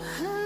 음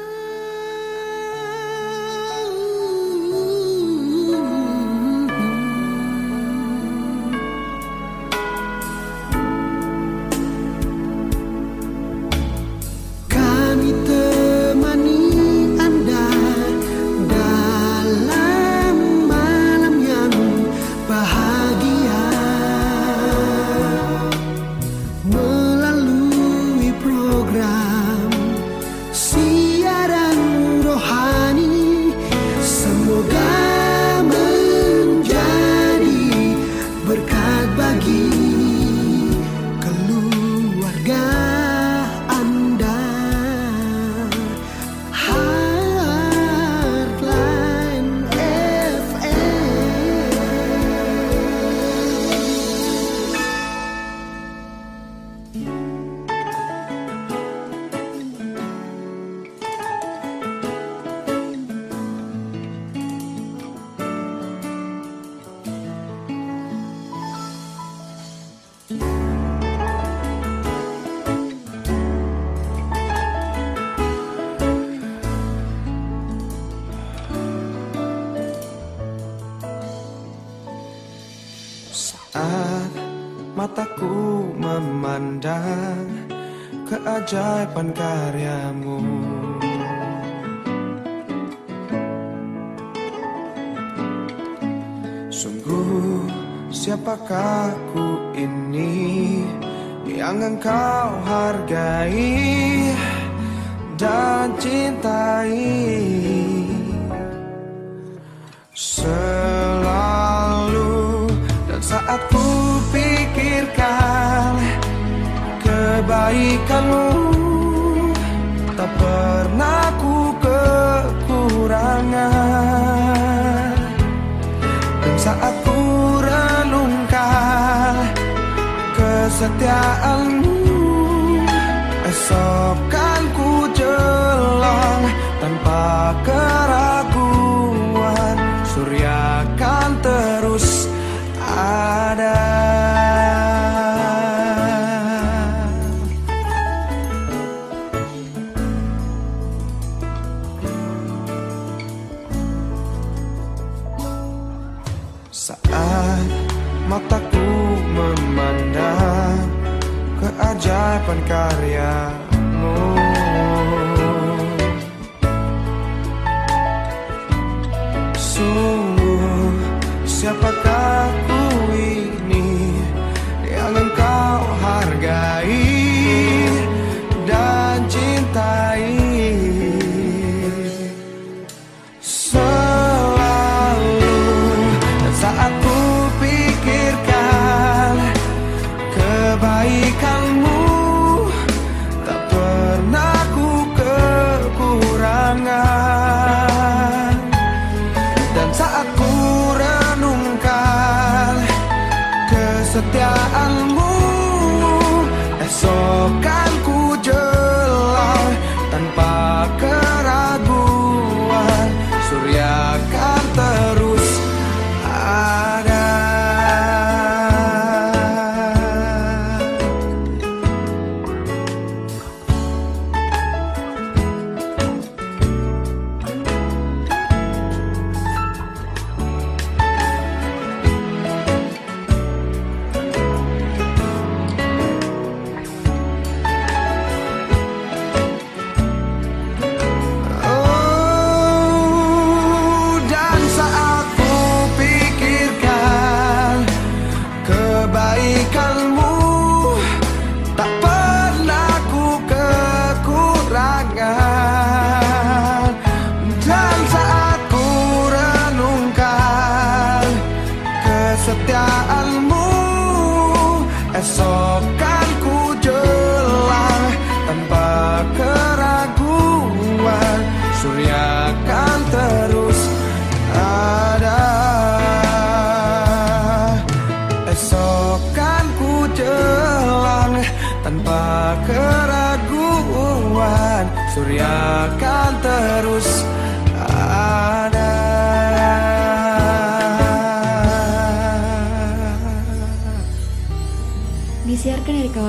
Sungguh. Siapakah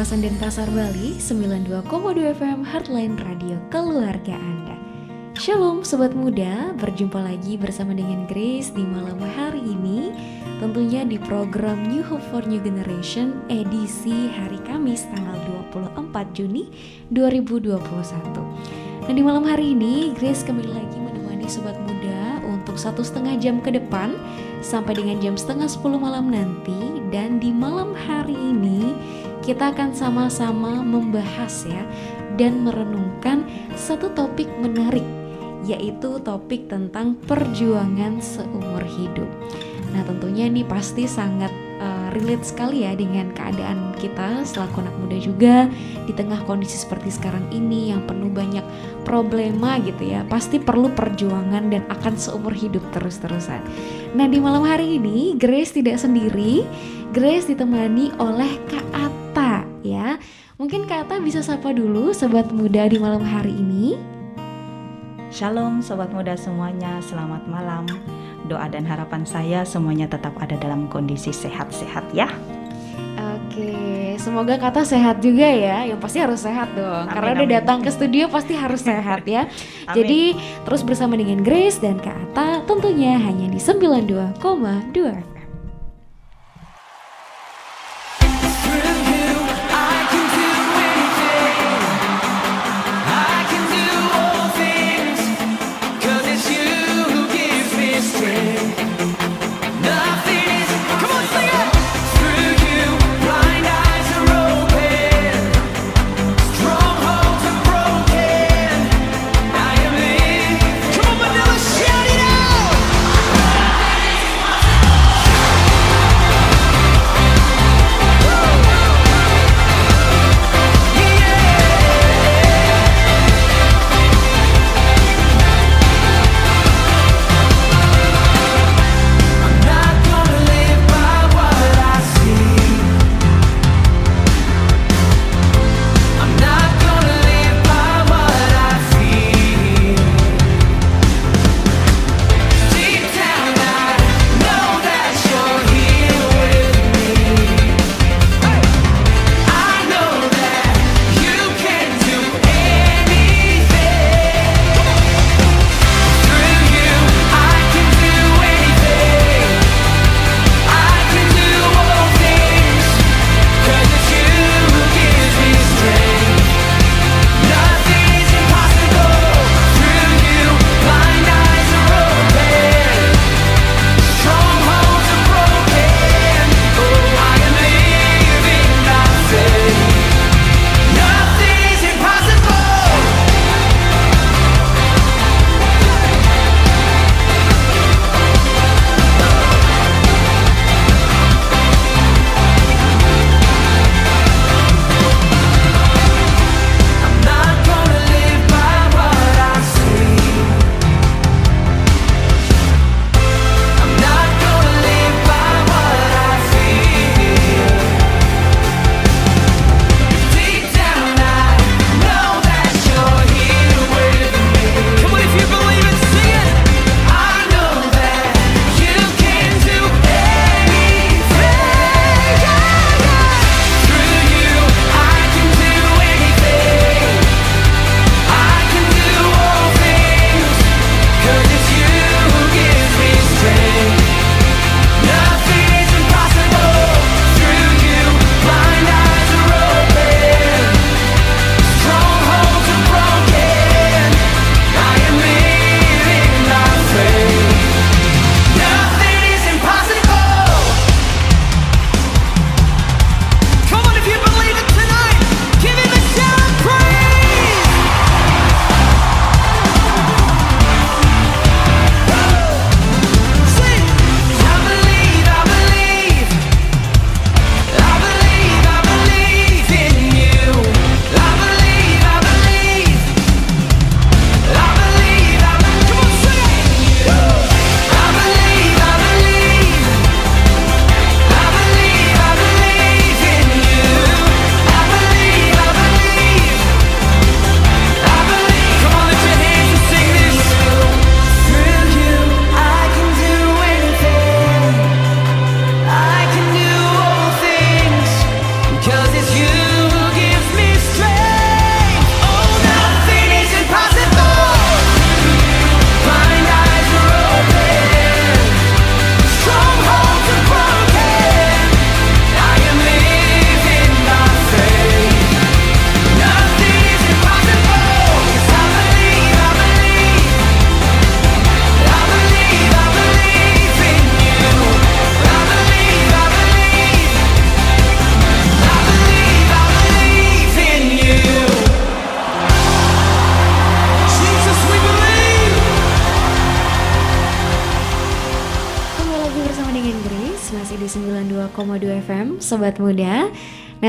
kawasan Denpasar, Bali, 92,2 FM Heartline Radio Keluarga Anda. Shalom Sobat Muda, berjumpa lagi bersama dengan Grace di malam hari ini. Tentunya di program New Hope for New Generation edisi hari Kamis tanggal 24 Juni 2021 Nah di malam hari ini Grace kembali lagi menemani Sobat Muda untuk satu setengah jam ke depan Sampai dengan jam setengah 10 malam nanti. Dan di malam hari ini kita akan sama-sama membahas ya dan merenungkan satu topik menarik yaitu topik tentang perjuangan seumur hidup. Nah, tentunya ini pasti sangat uh, relate sekali ya dengan keadaan kita selaku anak muda juga di tengah kondisi seperti sekarang ini yang penuh banyak problema gitu ya. Pasti perlu perjuangan dan akan seumur hidup terus-terusan. Nah, di malam hari ini Grace tidak sendiri. Grace ditemani oleh Kak ya. Mungkin Kak Ata bisa sapa dulu sobat muda di malam hari ini. Shalom sobat muda semuanya, selamat malam. Doa dan harapan saya semuanya tetap ada dalam kondisi sehat-sehat ya. Oke, semoga kata sehat juga ya. Yang pasti harus sehat dong. Amin, Karena udah datang ke studio pasti harus sehat ya. Amin. Jadi terus bersama dengan Grace dan Kak Ata tentunya hanya di 92,2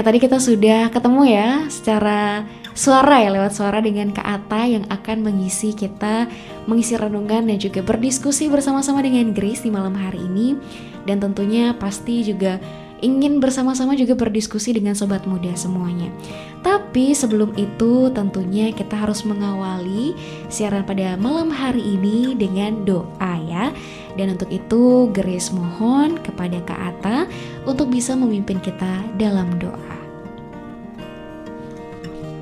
tadi kita sudah ketemu ya secara suara ya lewat suara dengan Kak Ata yang akan mengisi kita mengisi renungan dan juga berdiskusi bersama-sama dengan Grace di malam hari ini dan tentunya pasti juga ingin bersama-sama juga berdiskusi dengan sobat muda semuanya. Tapi sebelum itu tentunya kita harus mengawali siaran pada malam hari ini dengan doa ya. Dan untuk itu Grace mohon kepada Kak Ata untuk bisa memimpin kita dalam doa.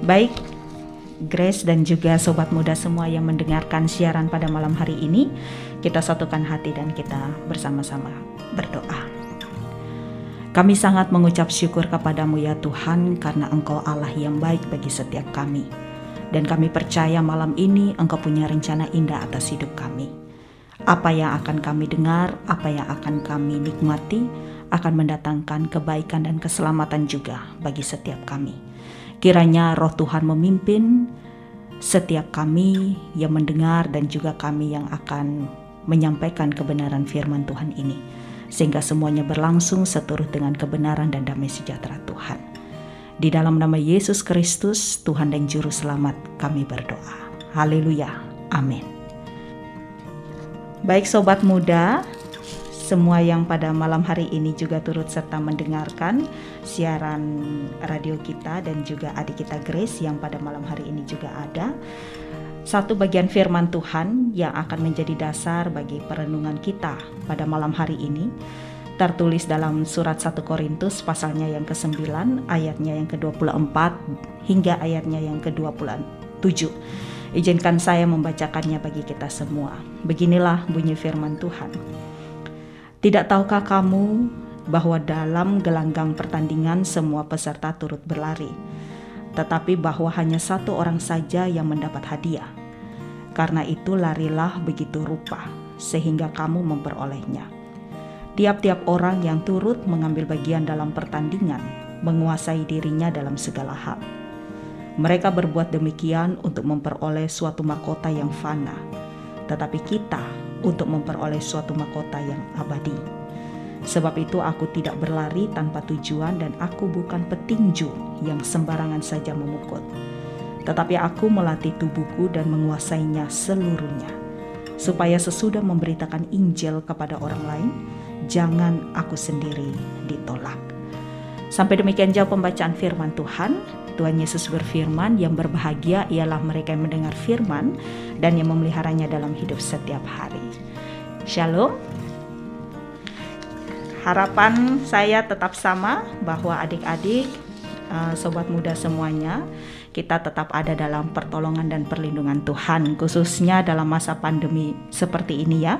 Baik, Grace dan juga sobat muda semua yang mendengarkan siaran pada malam hari ini, kita satukan hati dan kita bersama-sama berdoa. Kami sangat mengucap syukur kepadamu ya Tuhan karena Engkau Allah yang baik bagi setiap kami. Dan kami percaya malam ini Engkau punya rencana indah atas hidup kami. Apa yang akan kami dengar, apa yang akan kami nikmati, akan mendatangkan kebaikan dan keselamatan juga bagi setiap kami. Kiranya roh Tuhan memimpin setiap kami yang mendengar dan juga kami yang akan menyampaikan kebenaran firman Tuhan ini. Sehingga semuanya berlangsung seturut dengan kebenaran dan damai sejahtera Tuhan. Di dalam nama Yesus Kristus, Tuhan dan Juru Selamat kami berdoa. Haleluya. Amin. Baik sobat muda, semua yang pada malam hari ini juga turut serta mendengarkan siaran radio kita dan juga adik kita Grace yang pada malam hari ini juga ada. Satu bagian firman Tuhan yang akan menjadi dasar bagi perenungan kita pada malam hari ini tertulis dalam surat 1 Korintus pasalnya yang ke-9 ayatnya yang ke-24 hingga ayatnya yang ke-27. Izinkan saya membacakannya bagi kita semua. Beginilah bunyi firman Tuhan. Tidak tahukah kamu bahwa dalam gelanggang pertandingan semua peserta turut berlari, tetapi bahwa hanya satu orang saja yang mendapat hadiah? Karena itu larilah begitu rupa, sehingga kamu memperolehnya. Tiap-tiap orang yang turut mengambil bagian dalam pertandingan menguasai dirinya dalam segala hal. Mereka berbuat demikian untuk memperoleh suatu mahkota yang fana, tetapi kita untuk memperoleh suatu mahkota yang abadi. Sebab itu aku tidak berlari tanpa tujuan dan aku bukan petinju yang sembarangan saja memukul. Tetapi aku melatih tubuhku dan menguasainya seluruhnya. Supaya sesudah memberitakan Injil kepada orang lain, jangan aku sendiri ditolak. Sampai demikian jauh pembacaan firman Tuhan. Tuhan Yesus berfirman, yang berbahagia ialah mereka yang mendengar firman dan yang memeliharanya dalam hidup setiap hari. Shalom. Harapan saya tetap sama bahwa adik-adik, uh, sobat muda semuanya, kita tetap ada dalam pertolongan dan perlindungan Tuhan, khususnya dalam masa pandemi seperti ini ya.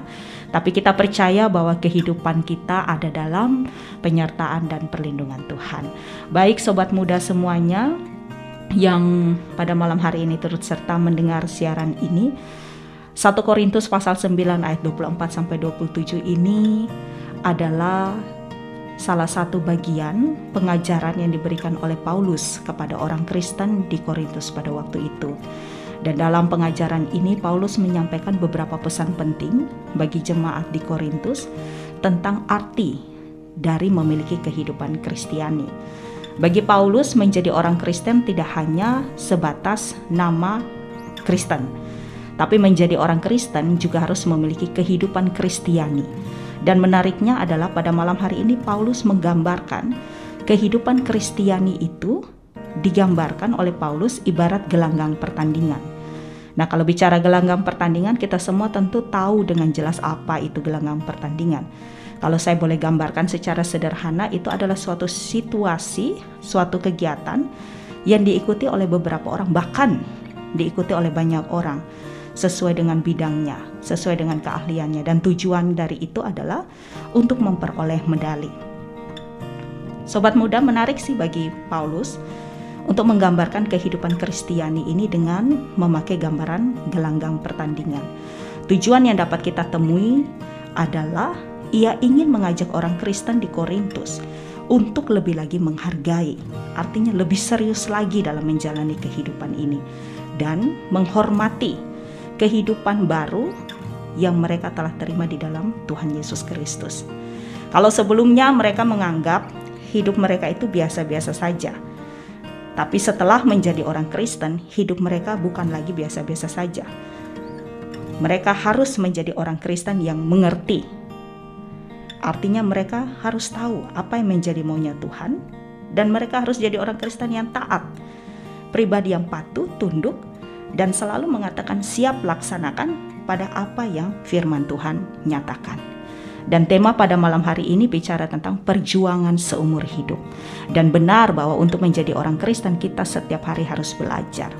Tapi kita percaya bahwa kehidupan kita ada dalam penyertaan dan perlindungan Tuhan. Baik sobat muda semuanya yang pada malam hari ini turut serta mendengar siaran ini, 1 Korintus pasal 9 ayat 24 sampai 27 ini adalah salah satu bagian pengajaran yang diberikan oleh Paulus kepada orang Kristen di Korintus pada waktu itu. Dan dalam pengajaran ini Paulus menyampaikan beberapa pesan penting bagi jemaat di Korintus tentang arti dari memiliki kehidupan Kristiani. Bagi Paulus menjadi orang Kristen tidak hanya sebatas nama Kristen, tapi menjadi orang Kristen juga harus memiliki kehidupan Kristiani. Dan menariknya adalah pada malam hari ini Paulus menggambarkan kehidupan Kristiani itu digambarkan oleh Paulus ibarat gelanggang pertandingan. Nah, kalau bicara gelanggang pertandingan, kita semua tentu tahu dengan jelas apa itu gelanggang pertandingan. Kalau saya boleh gambarkan secara sederhana, itu adalah suatu situasi, suatu kegiatan yang diikuti oleh beberapa orang, bahkan diikuti oleh banyak orang sesuai dengan bidangnya, sesuai dengan keahliannya dan tujuan dari itu adalah untuk memperoleh medali. Sobat muda menarik sih bagi Paulus untuk menggambarkan kehidupan Kristiani ini dengan memakai gambaran gelanggang pertandingan. Tujuan yang dapat kita temui adalah ia ingin mengajak orang Kristen di Korintus untuk lebih lagi menghargai, artinya lebih serius lagi dalam menjalani kehidupan ini dan menghormati kehidupan baru yang mereka telah terima di dalam Tuhan Yesus Kristus. Kalau sebelumnya mereka menganggap hidup mereka itu biasa-biasa saja. Tapi setelah menjadi orang Kristen, hidup mereka bukan lagi biasa-biasa saja. Mereka harus menjadi orang Kristen yang mengerti. Artinya mereka harus tahu apa yang menjadi maunya Tuhan dan mereka harus jadi orang Kristen yang taat. Pribadi yang patuh, tunduk, dan selalu mengatakan siap laksanakan pada apa yang firman Tuhan nyatakan. Dan tema pada malam hari ini bicara tentang perjuangan seumur hidup. Dan benar bahwa untuk menjadi orang Kristen kita setiap hari harus belajar.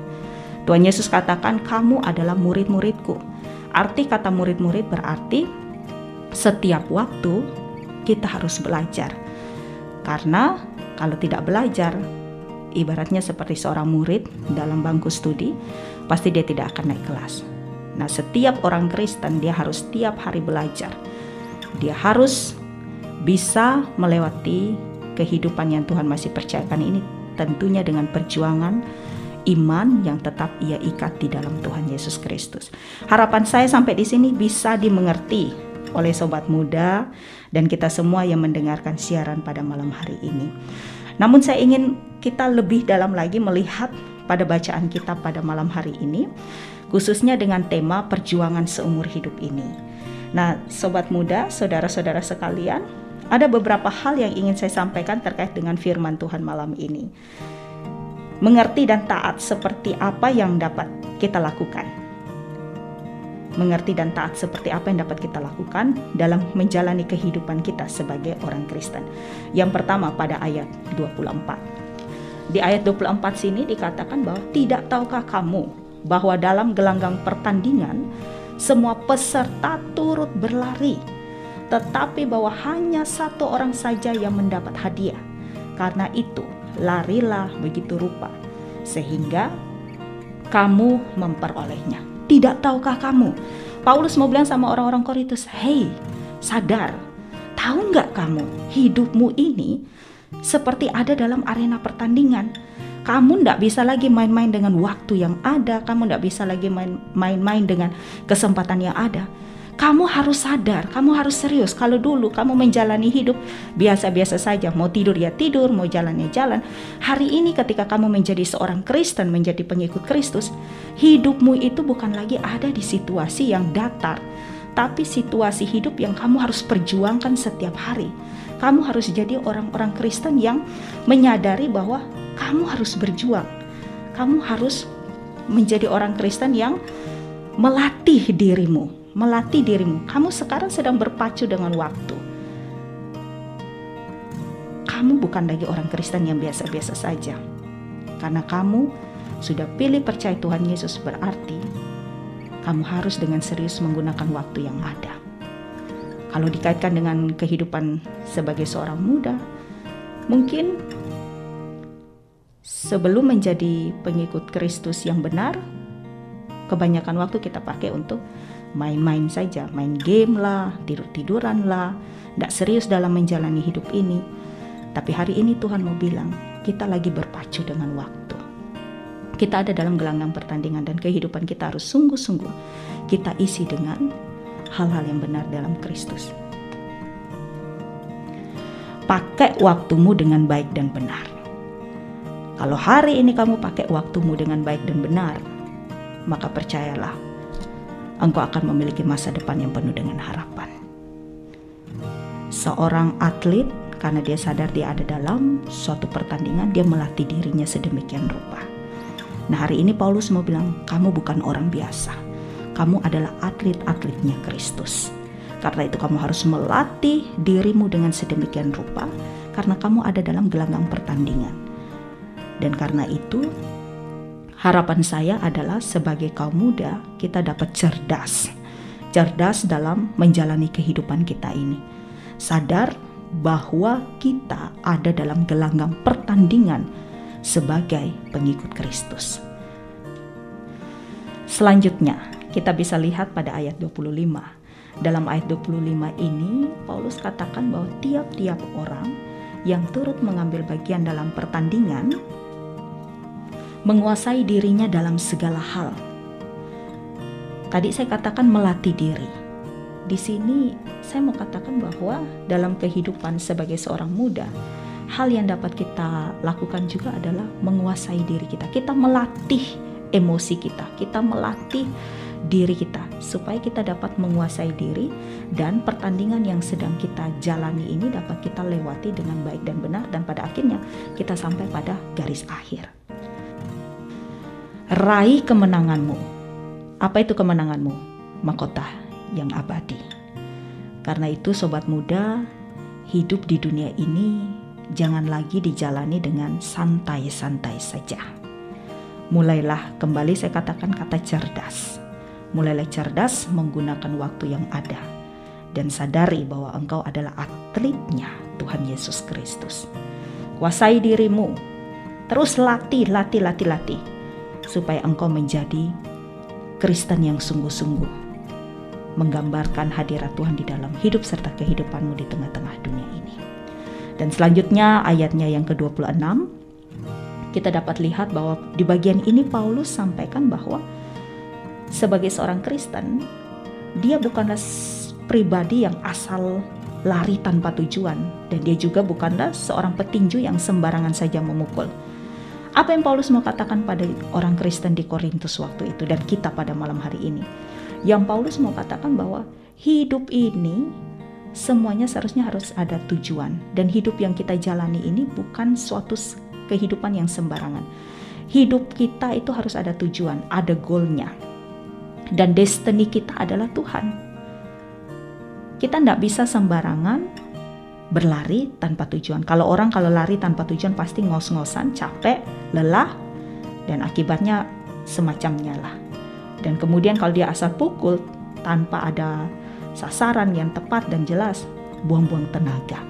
Tuhan Yesus katakan kamu adalah murid-muridku. Arti kata murid-murid berarti setiap waktu kita harus belajar. Karena kalau tidak belajar, ibaratnya seperti seorang murid dalam bangku studi, pasti dia tidak akan naik kelas. Nah, setiap orang Kristen dia harus setiap hari belajar. Dia harus bisa melewati kehidupan yang Tuhan masih percayakan ini tentunya dengan perjuangan iman yang tetap ia ikat di dalam Tuhan Yesus Kristus. Harapan saya sampai di sini bisa dimengerti oleh sobat muda dan kita semua yang mendengarkan siaran pada malam hari ini. Namun saya ingin kita lebih dalam lagi melihat pada bacaan kita pada malam hari ini khususnya dengan tema perjuangan seumur hidup ini. Nah, sobat muda, saudara-saudara sekalian, ada beberapa hal yang ingin saya sampaikan terkait dengan firman Tuhan malam ini. Mengerti dan taat seperti apa yang dapat kita lakukan. Mengerti dan taat seperti apa yang dapat kita lakukan dalam menjalani kehidupan kita sebagai orang Kristen. Yang pertama pada ayat 24. Di ayat 24 sini dikatakan bahwa tidak tahukah kamu bahwa dalam gelanggang pertandingan semua peserta turut berlari, tetapi bahwa hanya satu orang saja yang mendapat hadiah. Karena itu, larilah begitu rupa, sehingga kamu memperolehnya. Tidak tahukah kamu? Paulus mau bilang sama orang-orang Korintus, "Hei, sadar, tahu nggak kamu hidupmu ini seperti ada dalam arena pertandingan?" kamu tidak bisa lagi main-main dengan waktu yang ada, kamu tidak bisa lagi main-main dengan kesempatan yang ada. Kamu harus sadar, kamu harus serius. Kalau dulu kamu menjalani hidup biasa-biasa saja, mau tidur ya tidur, mau jalan ya jalan. Hari ini ketika kamu menjadi seorang Kristen, menjadi pengikut Kristus, hidupmu itu bukan lagi ada di situasi yang datar, tapi situasi hidup yang kamu harus perjuangkan setiap hari. Kamu harus jadi orang-orang Kristen yang menyadari bahwa kamu harus berjuang. Kamu harus menjadi orang Kristen yang melatih dirimu, melatih dirimu. Kamu sekarang sedang berpacu dengan waktu. Kamu bukan lagi orang Kristen yang biasa-biasa saja. Karena kamu sudah pilih percaya Tuhan Yesus berarti kamu harus dengan serius menggunakan waktu yang ada. Kalau dikaitkan dengan kehidupan sebagai seorang muda, mungkin sebelum menjadi pengikut Kristus yang benar, kebanyakan waktu kita pakai untuk main-main saja, main game lah, tidur-tiduran lah, tidak serius dalam menjalani hidup ini. Tapi hari ini Tuhan mau bilang, kita lagi berpacu dengan waktu. Kita ada dalam gelanggang pertandingan dan kehidupan kita harus sungguh-sungguh kita isi dengan hal-hal yang benar dalam Kristus. Pakai waktumu dengan baik dan benar. Kalau hari ini kamu pakai waktumu dengan baik dan benar, maka percayalah, engkau akan memiliki masa depan yang penuh dengan harapan. Seorang atlet, karena dia sadar dia ada dalam suatu pertandingan, dia melatih dirinya sedemikian rupa. Nah, hari ini Paulus mau bilang, "Kamu bukan orang biasa, kamu adalah atlet-atletnya Kristus." Karena itu, kamu harus melatih dirimu dengan sedemikian rupa, karena kamu ada dalam gelanggang pertandingan dan karena itu, harapan saya adalah sebagai kaum muda kita dapat cerdas. Cerdas dalam menjalani kehidupan kita ini. Sadar bahwa kita ada dalam gelanggang pertandingan sebagai pengikut Kristus. Selanjutnya, kita bisa lihat pada ayat 25. Dalam ayat 25 ini, Paulus katakan bahwa tiap-tiap orang yang turut mengambil bagian dalam pertandingan menguasai dirinya dalam segala hal. Tadi saya katakan melatih diri. Di sini saya mau katakan bahwa dalam kehidupan sebagai seorang muda, hal yang dapat kita lakukan juga adalah menguasai diri kita. Kita melatih emosi kita, kita melatih diri kita supaya kita dapat menguasai diri dan pertandingan yang sedang kita jalani ini dapat kita lewati dengan baik dan benar dan pada akhirnya kita sampai pada garis akhir. Raih kemenanganmu. Apa itu kemenanganmu? Mahkota yang abadi. Karena itu sobat muda, hidup di dunia ini jangan lagi dijalani dengan santai-santai saja. Mulailah kembali saya katakan kata cerdas. Mulailah cerdas menggunakan waktu yang ada dan sadari bahwa engkau adalah atletnya Tuhan Yesus Kristus. Kuasai dirimu. Terus latih, latih, latih, latih supaya engkau menjadi Kristen yang sungguh-sungguh menggambarkan hadirat Tuhan di dalam hidup serta kehidupanmu di tengah-tengah dunia ini. Dan selanjutnya ayatnya yang ke-26 kita dapat lihat bahwa di bagian ini Paulus sampaikan bahwa sebagai seorang Kristen dia bukanlah pribadi yang asal lari tanpa tujuan dan dia juga bukanlah seorang petinju yang sembarangan saja memukul. Apa yang Paulus mau katakan pada orang Kristen di Korintus waktu itu dan kita pada malam hari ini? Yang Paulus mau katakan bahwa hidup ini semuanya seharusnya harus ada tujuan dan hidup yang kita jalani ini bukan suatu kehidupan yang sembarangan. Hidup kita itu harus ada tujuan, ada goalnya. Dan destiny kita adalah Tuhan. Kita tidak bisa sembarangan berlari tanpa tujuan. Kalau orang kalau lari tanpa tujuan pasti ngos-ngosan, capek, lelah, dan akibatnya semacamnya lah. Dan kemudian kalau dia asal pukul tanpa ada sasaran yang tepat dan jelas, buang-buang tenaga.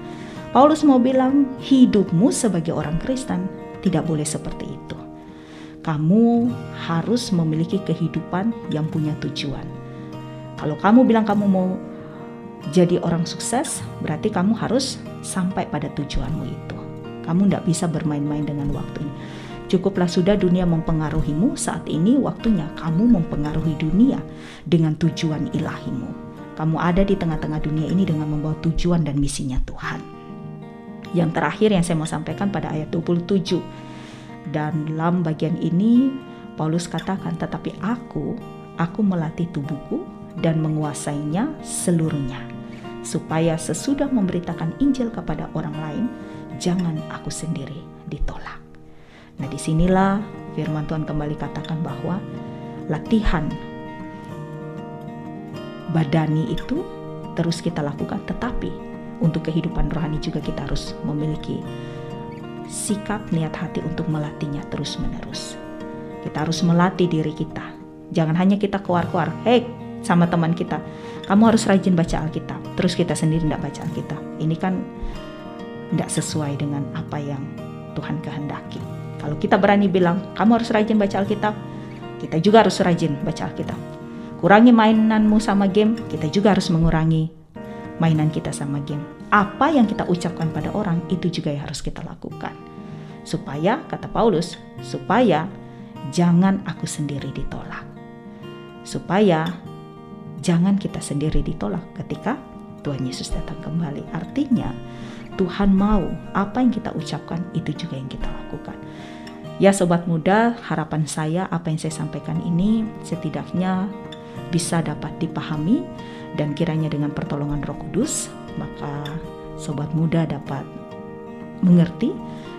Paulus mau bilang hidupmu sebagai orang Kristen tidak boleh seperti itu. Kamu harus memiliki kehidupan yang punya tujuan. Kalau kamu bilang kamu mau jadi orang sukses, berarti kamu harus sampai pada tujuanmu itu. Kamu tidak bisa bermain-main dengan waktu ini. Cukuplah sudah dunia mempengaruhimu, saat ini waktunya kamu mempengaruhi dunia dengan tujuan ilahimu. Kamu ada di tengah-tengah dunia ini dengan membawa tujuan dan misinya Tuhan. Yang terakhir yang saya mau sampaikan pada ayat 27. Dan dalam bagian ini Paulus katakan, tetapi aku, aku melatih tubuhku dan menguasainya seluruhnya supaya sesudah memberitakan Injil kepada orang lain, jangan aku sendiri ditolak. Nah, di sinilah firman Tuhan kembali katakan bahwa latihan badani itu terus kita lakukan, tetapi untuk kehidupan rohani juga kita harus memiliki sikap niat hati untuk melatihnya terus-menerus. Kita harus melatih diri kita. Jangan hanya kita keluar-keluar, hei sama teman kita, kamu harus rajin baca Alkitab. Terus kita sendiri tidak baca Alkitab. Ini kan tidak sesuai dengan apa yang Tuhan kehendaki. Kalau kita berani bilang, kamu harus rajin baca Alkitab, kita juga harus rajin baca Alkitab. Kurangi mainanmu sama game, kita juga harus mengurangi mainan kita sama game. Apa yang kita ucapkan pada orang, itu juga yang harus kita lakukan. Supaya, kata Paulus, supaya jangan aku sendiri ditolak. Supaya jangan kita sendiri ditolak ketika Tuhan Yesus datang kembali. Artinya, Tuhan mau apa yang kita ucapkan itu juga yang kita lakukan. Ya sobat muda, harapan saya apa yang saya sampaikan ini setidaknya bisa dapat dipahami dan kiranya dengan pertolongan Roh Kudus maka sobat muda dapat mengerti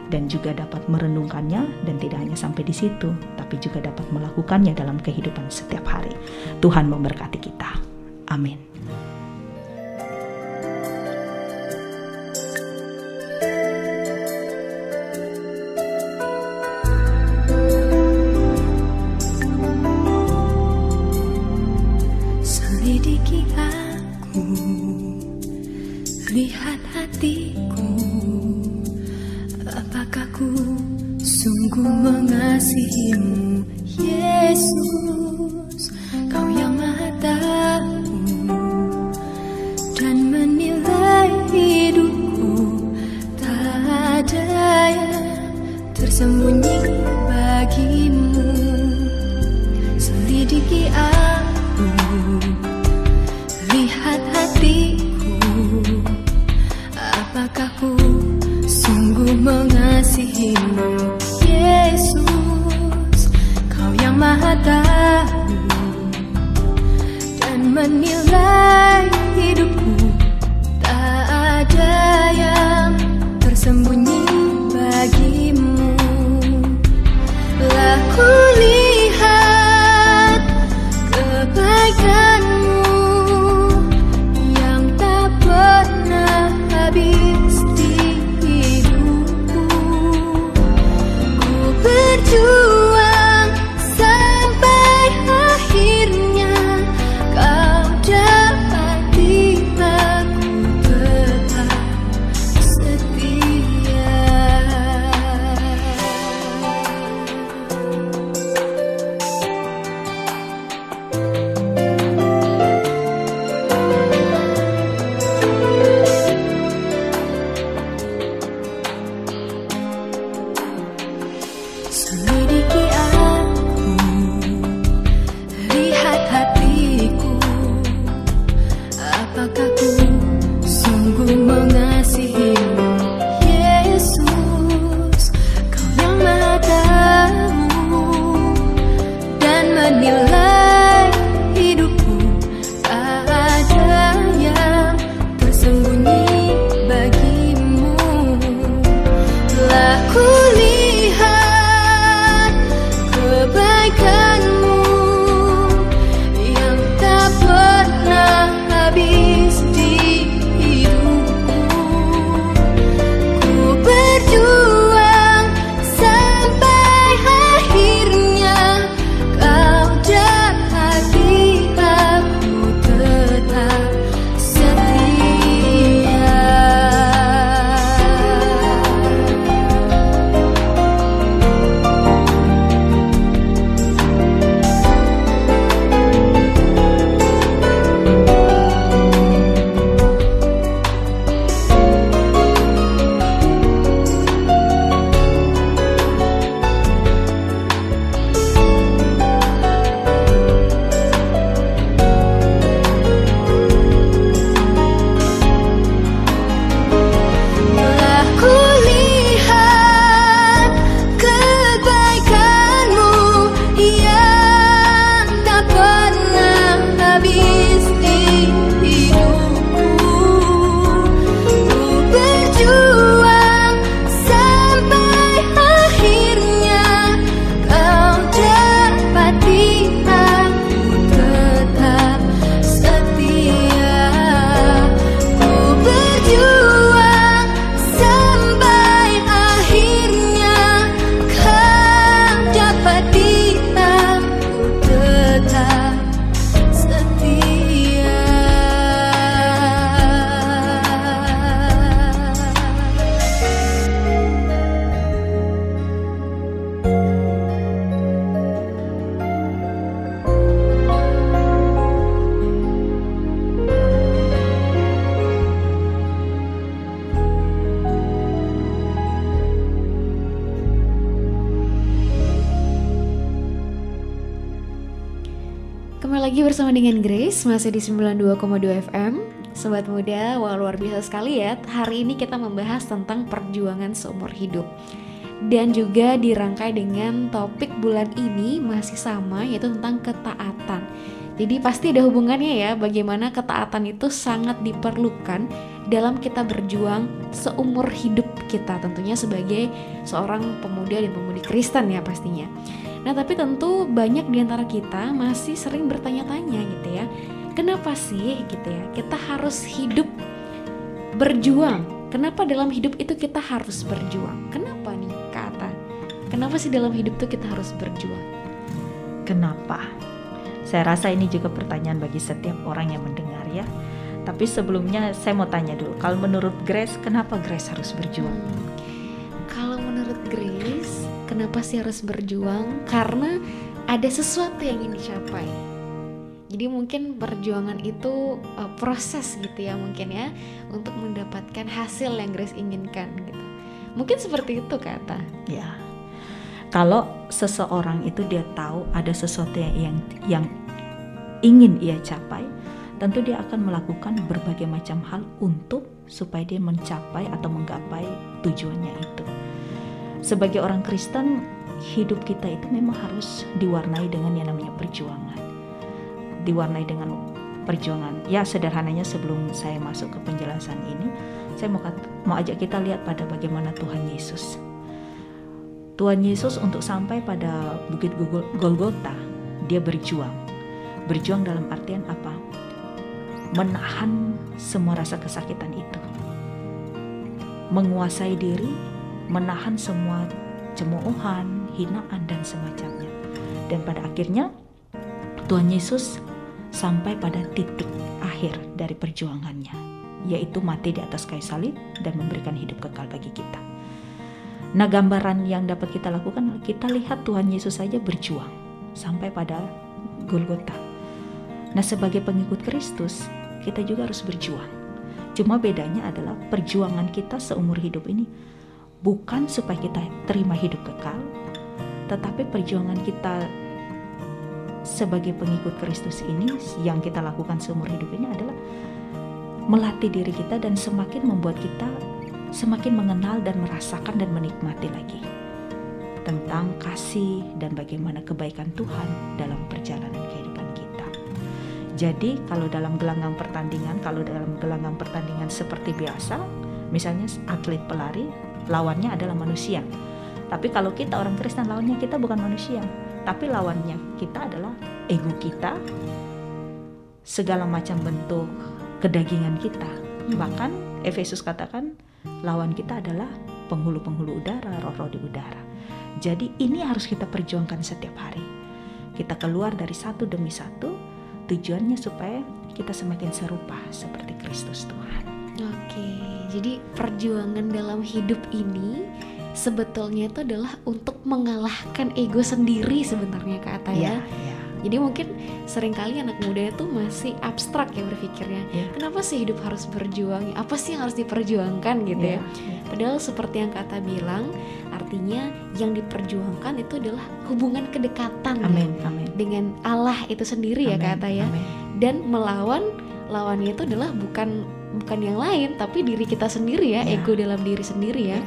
dan juga dapat merenungkannya dan tidak hanya sampai di situ tapi juga dapat melakukannya dalam kehidupan setiap hari. Tuhan memberkati kita. Amin. Maha tahu dan menilai dengan Grace masih di 92,2 FM. Sobat muda, wah luar biasa sekali ya. Hari ini kita membahas tentang perjuangan seumur hidup. Dan juga dirangkai dengan topik bulan ini masih sama yaitu tentang ketaatan. Jadi pasti ada hubungannya ya bagaimana ketaatan itu sangat diperlukan dalam kita berjuang seumur hidup kita tentunya sebagai seorang pemuda dan pemudi Kristen ya pastinya. Nah, tapi tentu banyak di antara kita masih sering bertanya-tanya gitu ya. Kenapa sih gitu ya? Kita harus hidup berjuang. Kenapa dalam hidup itu kita harus berjuang? Kenapa nih kata? Kenapa sih dalam hidup itu kita harus berjuang? Kenapa? Saya rasa ini juga pertanyaan bagi setiap orang yang mendengar ya. Tapi sebelumnya saya mau tanya dulu, kalau menurut Grace, kenapa Grace harus berjuang? Kenapa sih harus berjuang? Karena ada sesuatu yang ingin dicapai. Jadi mungkin perjuangan itu uh, proses gitu ya mungkin ya untuk mendapatkan hasil yang Grace inginkan gitu. Mungkin seperti itu kata. Ya, kalau seseorang itu dia tahu ada sesuatu yang yang, yang ingin ia capai, tentu dia akan melakukan berbagai macam hal untuk supaya dia mencapai atau menggapai tujuannya itu. Sebagai orang Kristen, hidup kita itu memang harus diwarnai dengan yang namanya perjuangan. Diwarnai dengan perjuangan. Ya sederhananya sebelum saya masuk ke penjelasan ini, saya mau mau ajak kita lihat pada bagaimana Tuhan Yesus. Tuhan Yesus untuk sampai pada Bukit Gol- Golgota, dia berjuang. Berjuang dalam artian apa? Menahan semua rasa kesakitan itu. Menguasai diri, menahan semua cemoohan, hinaan dan semacamnya. Dan pada akhirnya Tuhan Yesus sampai pada titik akhir dari perjuangannya, yaitu mati di atas kayu salib dan memberikan hidup kekal bagi kita. Nah, gambaran yang dapat kita lakukan, kita lihat Tuhan Yesus saja berjuang sampai pada Golgota. Nah, sebagai pengikut Kristus, kita juga harus berjuang. Cuma bedanya adalah perjuangan kita seumur hidup ini bukan supaya kita terima hidup kekal, tetapi perjuangan kita sebagai pengikut Kristus ini yang kita lakukan seumur hidup ini adalah melatih diri kita dan semakin membuat kita semakin mengenal dan merasakan dan menikmati lagi tentang kasih dan bagaimana kebaikan Tuhan dalam perjalanan kehidupan kita. Jadi kalau dalam gelanggang pertandingan, kalau dalam gelanggang pertandingan seperti biasa, misalnya atlet pelari, lawannya adalah manusia. Tapi kalau kita orang Kristen lawannya kita bukan manusia, tapi lawannya kita adalah ego kita, segala macam bentuk kedagingan kita. Bahkan Efesus katakan lawan kita adalah penghulu-penghulu udara, roh-roh di udara. Jadi ini harus kita perjuangkan setiap hari. Kita keluar dari satu demi satu, tujuannya supaya kita semakin serupa seperti Kristus Tuhan. Oke, jadi perjuangan dalam hidup ini sebetulnya itu adalah untuk mengalahkan ego sendiri sebenarnya Kak Ata ya. ya. Jadi mungkin sering kali anak muda itu masih abstrak ya berpikirnya. Ya. Kenapa sih hidup harus berjuang? Apa sih yang harus diperjuangkan gitu ya? Ya, ya. Padahal seperti yang kata bilang, artinya yang diperjuangkan itu adalah hubungan kedekatan ya, Amin, amin. dengan Allah itu sendiri ya Amin, kata ya. amin. Dan melawan lawannya itu adalah bukan bukan yang lain tapi diri kita sendiri ya, Ya. ego dalam diri sendiri ya. Ya.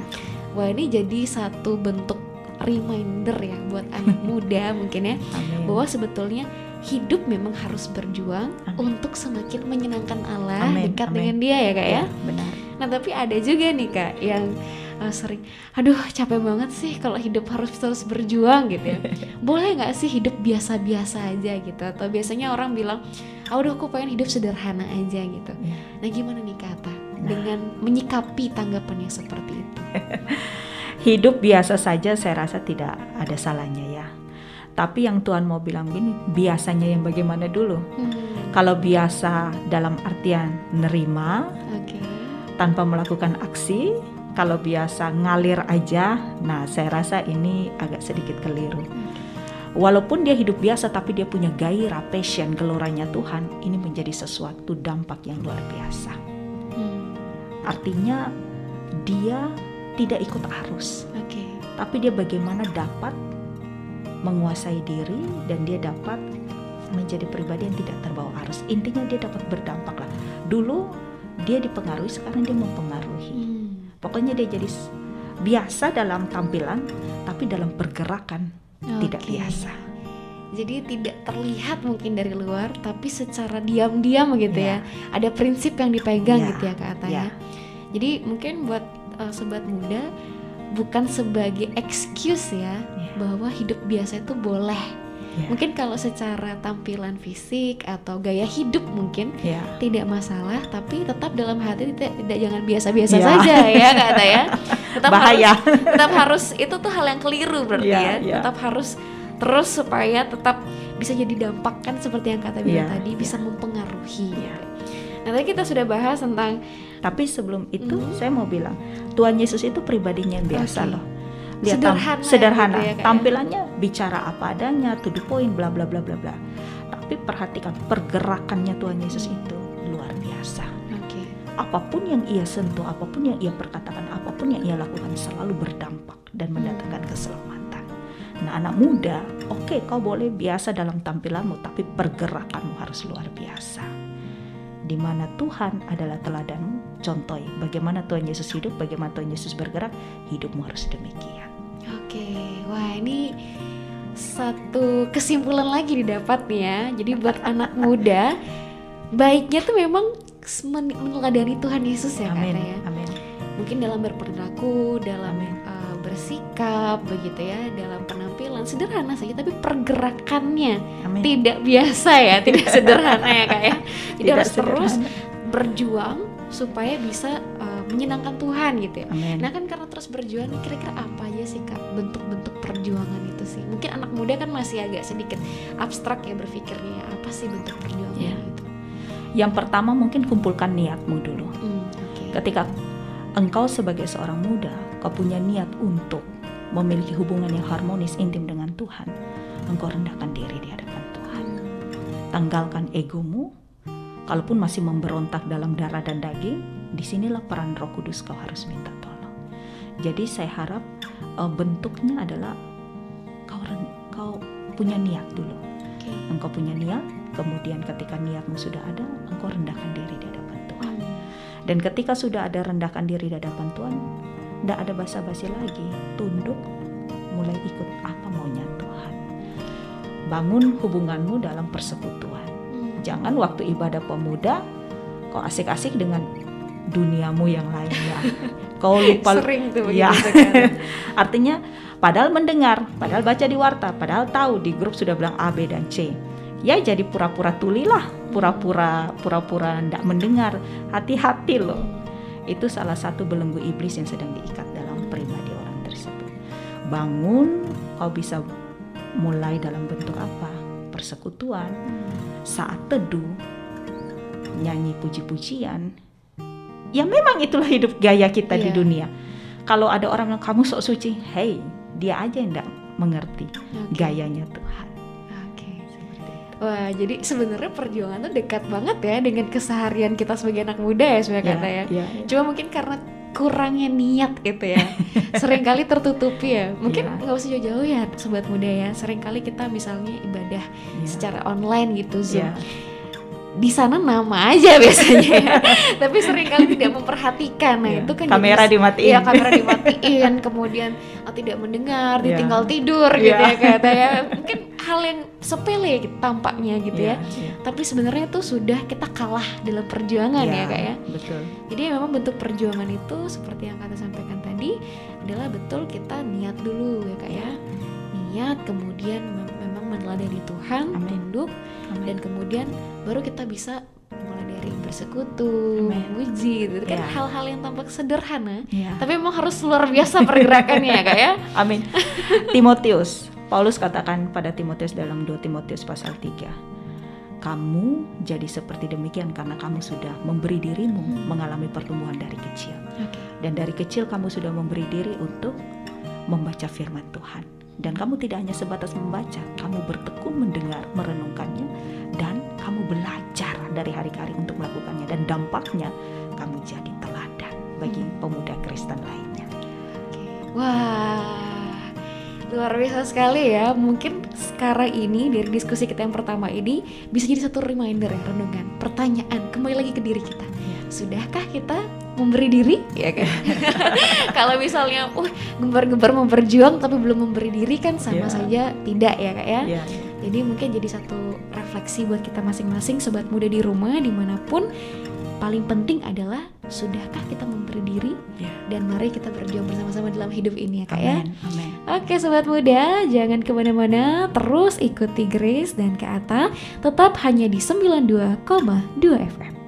Wah ini jadi satu bentuk reminder ya buat anak muda mungkin ya Amin. bahwa sebetulnya hidup memang harus berjuang Amin. untuk semakin menyenangkan Allah Amin, dekat amin. dengan Dia ya kak ya. Ya, benar. Nah tapi ada juga nih kak yang uh, sering, aduh capek banget sih kalau hidup harus terus berjuang gitu ya. Boleh nggak sih hidup biasa-biasa aja gitu? Atau biasanya orang bilang, udah aku pengen hidup sederhana aja gitu. Ya. Nah gimana nih kata dengan menyikapi tanggapan yang seperti itu? Hidup biasa saja saya rasa tidak ada salahnya ya. Tapi yang Tuhan mau bilang gini, biasanya yang bagaimana dulu? Hmm, Kalau biasa dalam artian nerima Oke. tanpa melakukan aksi, kalau biasa ngalir aja, nah saya rasa ini agak sedikit keliru. Walaupun dia hidup biasa tapi dia punya gairah, passion, geloranya Tuhan, ini menjadi sesuatu dampak yang luar biasa. Hmm, Artinya dia tidak ikut arus, Oke. tapi dia bagaimana dapat menguasai diri dan dia dapat menjadi pribadi yang tidak terbawa arus. Intinya dia dapat berdampak lah. Dulu dia dipengaruhi, sekarang dia mempengaruhi. Hmm, Pokoknya dia jadi biasa dalam tampilan, tapi dalam pergerakan tidak Oke. biasa. Jadi tidak terlihat mungkin dari luar, tapi secara diam-diam gitu ya. Ada prinsip yang dipegang Ya, gitu ya Kak Ata ya. ya. Jadi mungkin buat uh, sobat muda bukan sebagai excuse ya Ya. bahwa hidup biasa itu boleh. Ya. Mungkin kalau secara tampilan fisik atau gaya hidup mungkin Ya. tidak masalah, tapi tetap dalam hati tidak, tidak jangan biasa-biasa Ya. saja ya Kak Ata ya. Tetap Bahaya. harus tetap harus itu tuh hal yang keliru berarti Iya, ya. iya. Tetap harus terus supaya tetap bisa jadi dampak kan seperti yang kata bilang Iya, tadi iya. bisa mempengaruhi. Iya. Nah tadi kita sudah bahas tentang Tapi sebelum itu Mhm. saya mau bilang, Tuhan Yesus itu pribadinya yang biasa Oke. loh. Lihat tam- Sederhana sederhana. gitu ya, ya. Tampilannya bicara apa adanya, to the point, bla bla bla bla bla. Tapi perhatikan pergerakannya Tuhan Yesus itu luar biasa. oke Apa pun yang ia sentuh, apa pun yang ia perkatakan, apa pun yang ia lakukan selalu berdampak dan mendatangkan keselamatan. Nah, anak muda, oke kau boleh biasa dalam tampilanmu, tapi pergerakanmu harus luar biasa. Di mana Tuhan adalah teladanmu, contoh bagaimana Tuhan Yesus hidup, bagaimana Tuhan Yesus bergerak, hidupmu harus demikian. Oke, wah ini satu kesimpulan lagi didapat nih ya. Jadi buat anak muda, baiknya tuh memang men- meneladani Tuhan Yesus ya Amin. ya. Amin. Mungkin dalam berperilaku, dalam uh, bersikap begitu ya, dalam penampilan sederhana saja, tapi pergerakannya Amin. tidak biasa ya, tidak sederhana ya kak ya. Jadi Tidak harus terus sederhana. berjuang supaya bisa menyenangkan Tuhan gitu ya. Amin. Nah kan karena terus berjuang kira-kira apa aja sih kak bentuk-bentuk perjuangan itu sih? Mungkin anak muda kan masih agak sedikit abstrak ya berpikirnya apa sih bentuk perjuangan Iya. itu? Yang pertama mungkin kumpulkan niatmu dulu. Hmm, Oke. Ketika engkau sebagai seorang muda, kau punya niat untuk memiliki hubungan yang harmonis intim dengan Tuhan, engkau rendahkan diri di hadapan Tuhan. Tanggalkan egomu, kalaupun masih memberontak dalam darah dan daging, di sinilah peran Roh Kudus kau harus minta tolong. Jadi saya harap eh, bentuknya adalah kau ren- kau punya niat dulu. Oke. Engkau punya niat, kemudian ketika niatmu sudah ada, engkau rendahkan diri di hadapan Tuhan. Dan ketika sudah ada rendahkan diri di hadapan Tuhan, tidak ada basa-basi lagi, tunduk, mulai ikut apa maunya Tuhan. Bangun hubunganmu dalam persekutuan. Hmm. Jangan waktu ibadah pemuda, kau asik-asik dengan duniamu yang lainnya. Kau lupa Sering tuh Ya. Artinya padahal mendengar, padahal baca di warta, padahal tahu di grup sudah bilang A, B dan C. Ya jadi pura-pura tulilah, pura-pura pura-pura ndak mendengar. Hati-hati loh. Itu salah satu belenggu iblis yang sedang diikat dalam pribadi orang tersebut. Bangun, kau bisa mulai dalam bentuk apa? Persekutuan, saat teduh, nyanyi puji-pujian. Ya memang itulah hidup gaya kita di Iya. dunia. Kalau ada orang yang kamu sok suci, hey, dia aja yang tidak mengerti Oke. gayanya Tuhan. Oke. Wah, jadi sebenarnya perjuangan tuh dekat banget ya dengan keseharian kita sebagai anak muda ya sebenarnya kata ya. ya, Cuma mungkin karena kurangnya niat gitu ya. Seringkali tertutupi ya. Mungkin Iya. nggak usah jauh-jauh ya sobat muda ya. Seringkali kita misalnya ibadah ya. secara online gitu Zoom. Ya. Di sana nama aja biasanya ya. Tapi sering kali tidak memperhatikan. Nah, Iya. itu kan kamera jadi- dimatiin. Iya kamera dimatiin, kemudian oh, tidak mendengar, Iya. ditinggal tidur gitu Iya. ya katanya. Mungkin hal yang sepele gitu tampaknya gitu ya. Iya, Tapi sebenarnya itu sudah kita kalah dalam perjuangan iya. ya kak ya. Betul. Jadi memang bentuk perjuangan itu seperti yang kata sampaikan tadi adalah betul kita niat dulu ya kak ya. Niat kemudian mem- memang meneladani Tuhan, Amin. tunduk Amin. dan kemudian baru kita bisa mulai dari bersekutu, memuji gitu kan Ya. hal-hal yang tampak sederhana Iya. tapi memang harus luar biasa pergerakannya ya kak ya. Amin. Timotius, Paulus katakan pada Timotius dalam 2 Timotius pasal 3. Kamu jadi seperti demikian karena kamu sudah memberi dirimu Hmm. mengalami pertumbuhan dari kecil. Oke. Dan dari kecil kamu sudah memberi diri untuk membaca firman Tuhan. Dan kamu tidak hanya sebatas membaca, kamu bertekun mendengar, merenungkannya, dan kamu belajar dari hari ke hari untuk melakukannya. Dan dampaknya kamu jadi teladan bagi Hmm. pemuda Kristen lainnya. Oke. Wah, luar biasa sekali ya. Mungkin sekarang ini dari diskusi kita yang pertama ini bisa jadi satu reminder ya, renungan, pertanyaan kembali lagi ke diri kita. Sudahkah kita memberi diri? Ya kan. Kalau misalnya, uh, gembar-gembar memperjuang tapi belum memberi diri kan sama Ya. saja tidak ya kak ya. Iya. Jadi mungkin jadi satu refleksi buat kita masing-masing sobat muda di rumah di mana pun paling penting adalah sudahkah kita memberi diri Ya. dan mari kita berjuang bersama-sama dalam hidup ini ya kak ya. Amin. Amin. Oke sobat muda, jangan ke mana-mana, terus ikuti Grace dan Kak Ata, tetap hanya di 92,2 FM.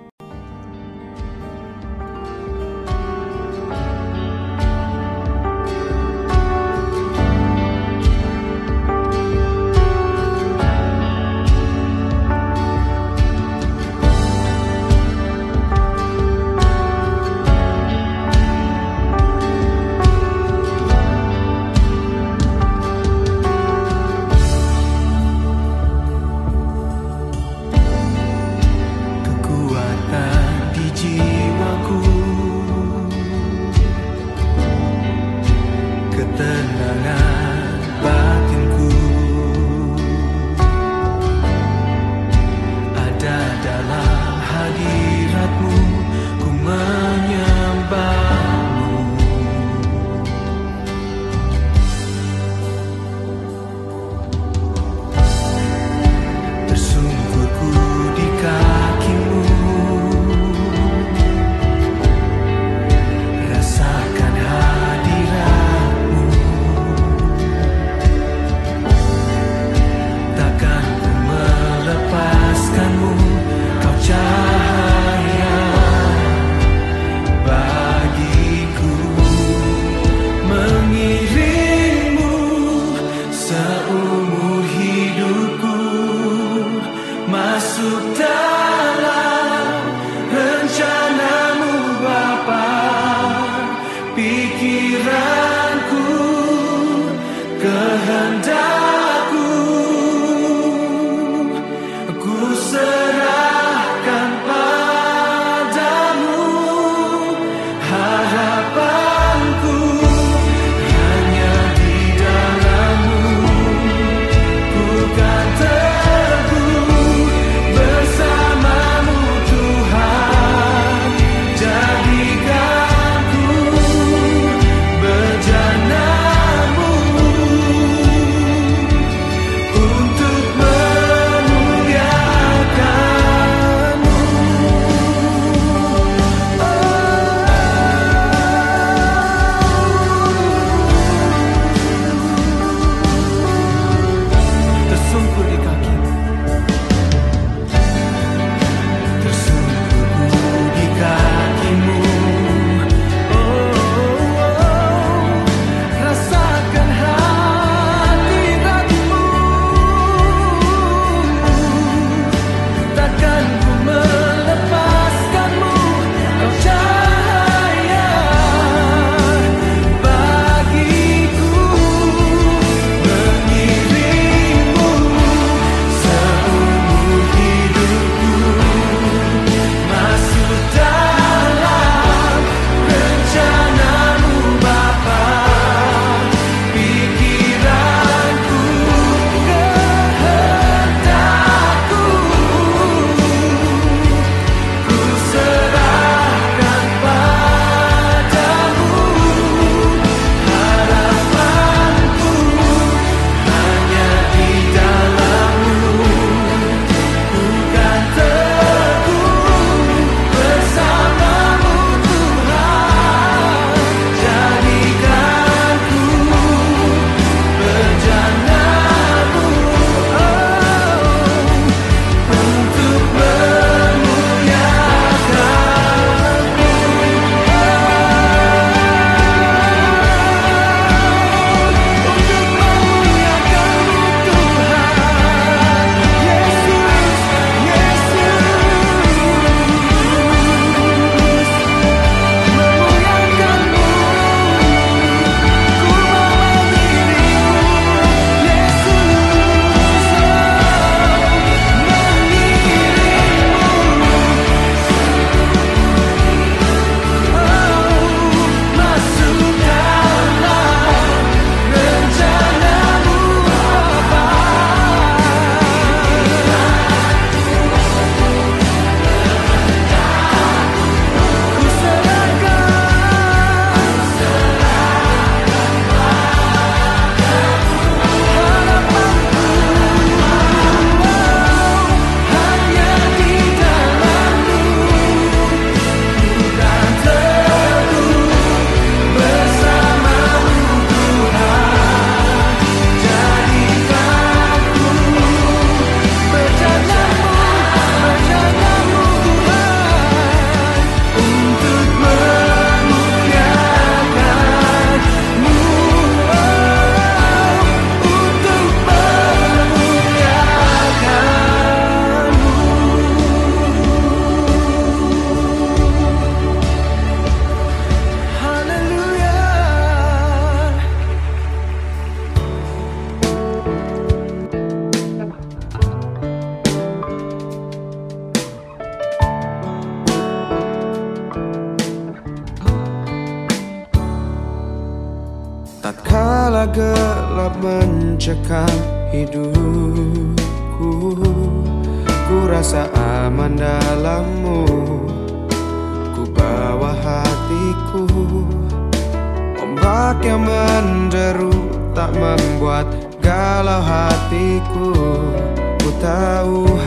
jauh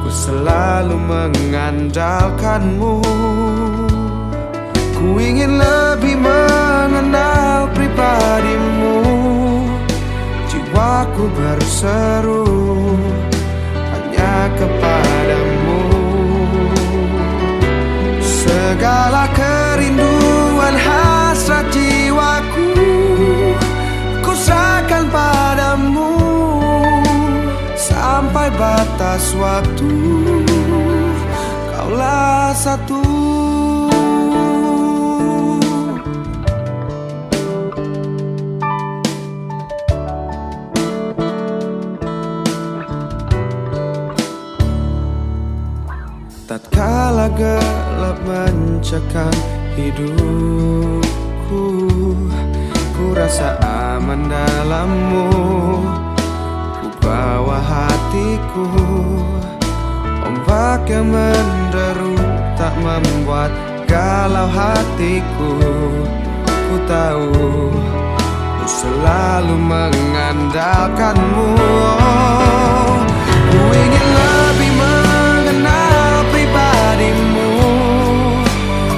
Ku selalu mengandalkanmu. Ku ingin lebih mengenal pribadimu. Jiwaku berseru Hanya kepadamu. Segala kerinduan hasrat jiwaku Kusakan pada sampai batas waktu. Kaulah satu. Tatkala gelap mencekam hidupku Ku rasa aman dalammu. Ku bawa hati hatiku. Ombak yang menderu tak membuat galau hatiku. Ku tahu ku selalu mengandalkanmu. Ku ingin lebih mengenal pribadimu.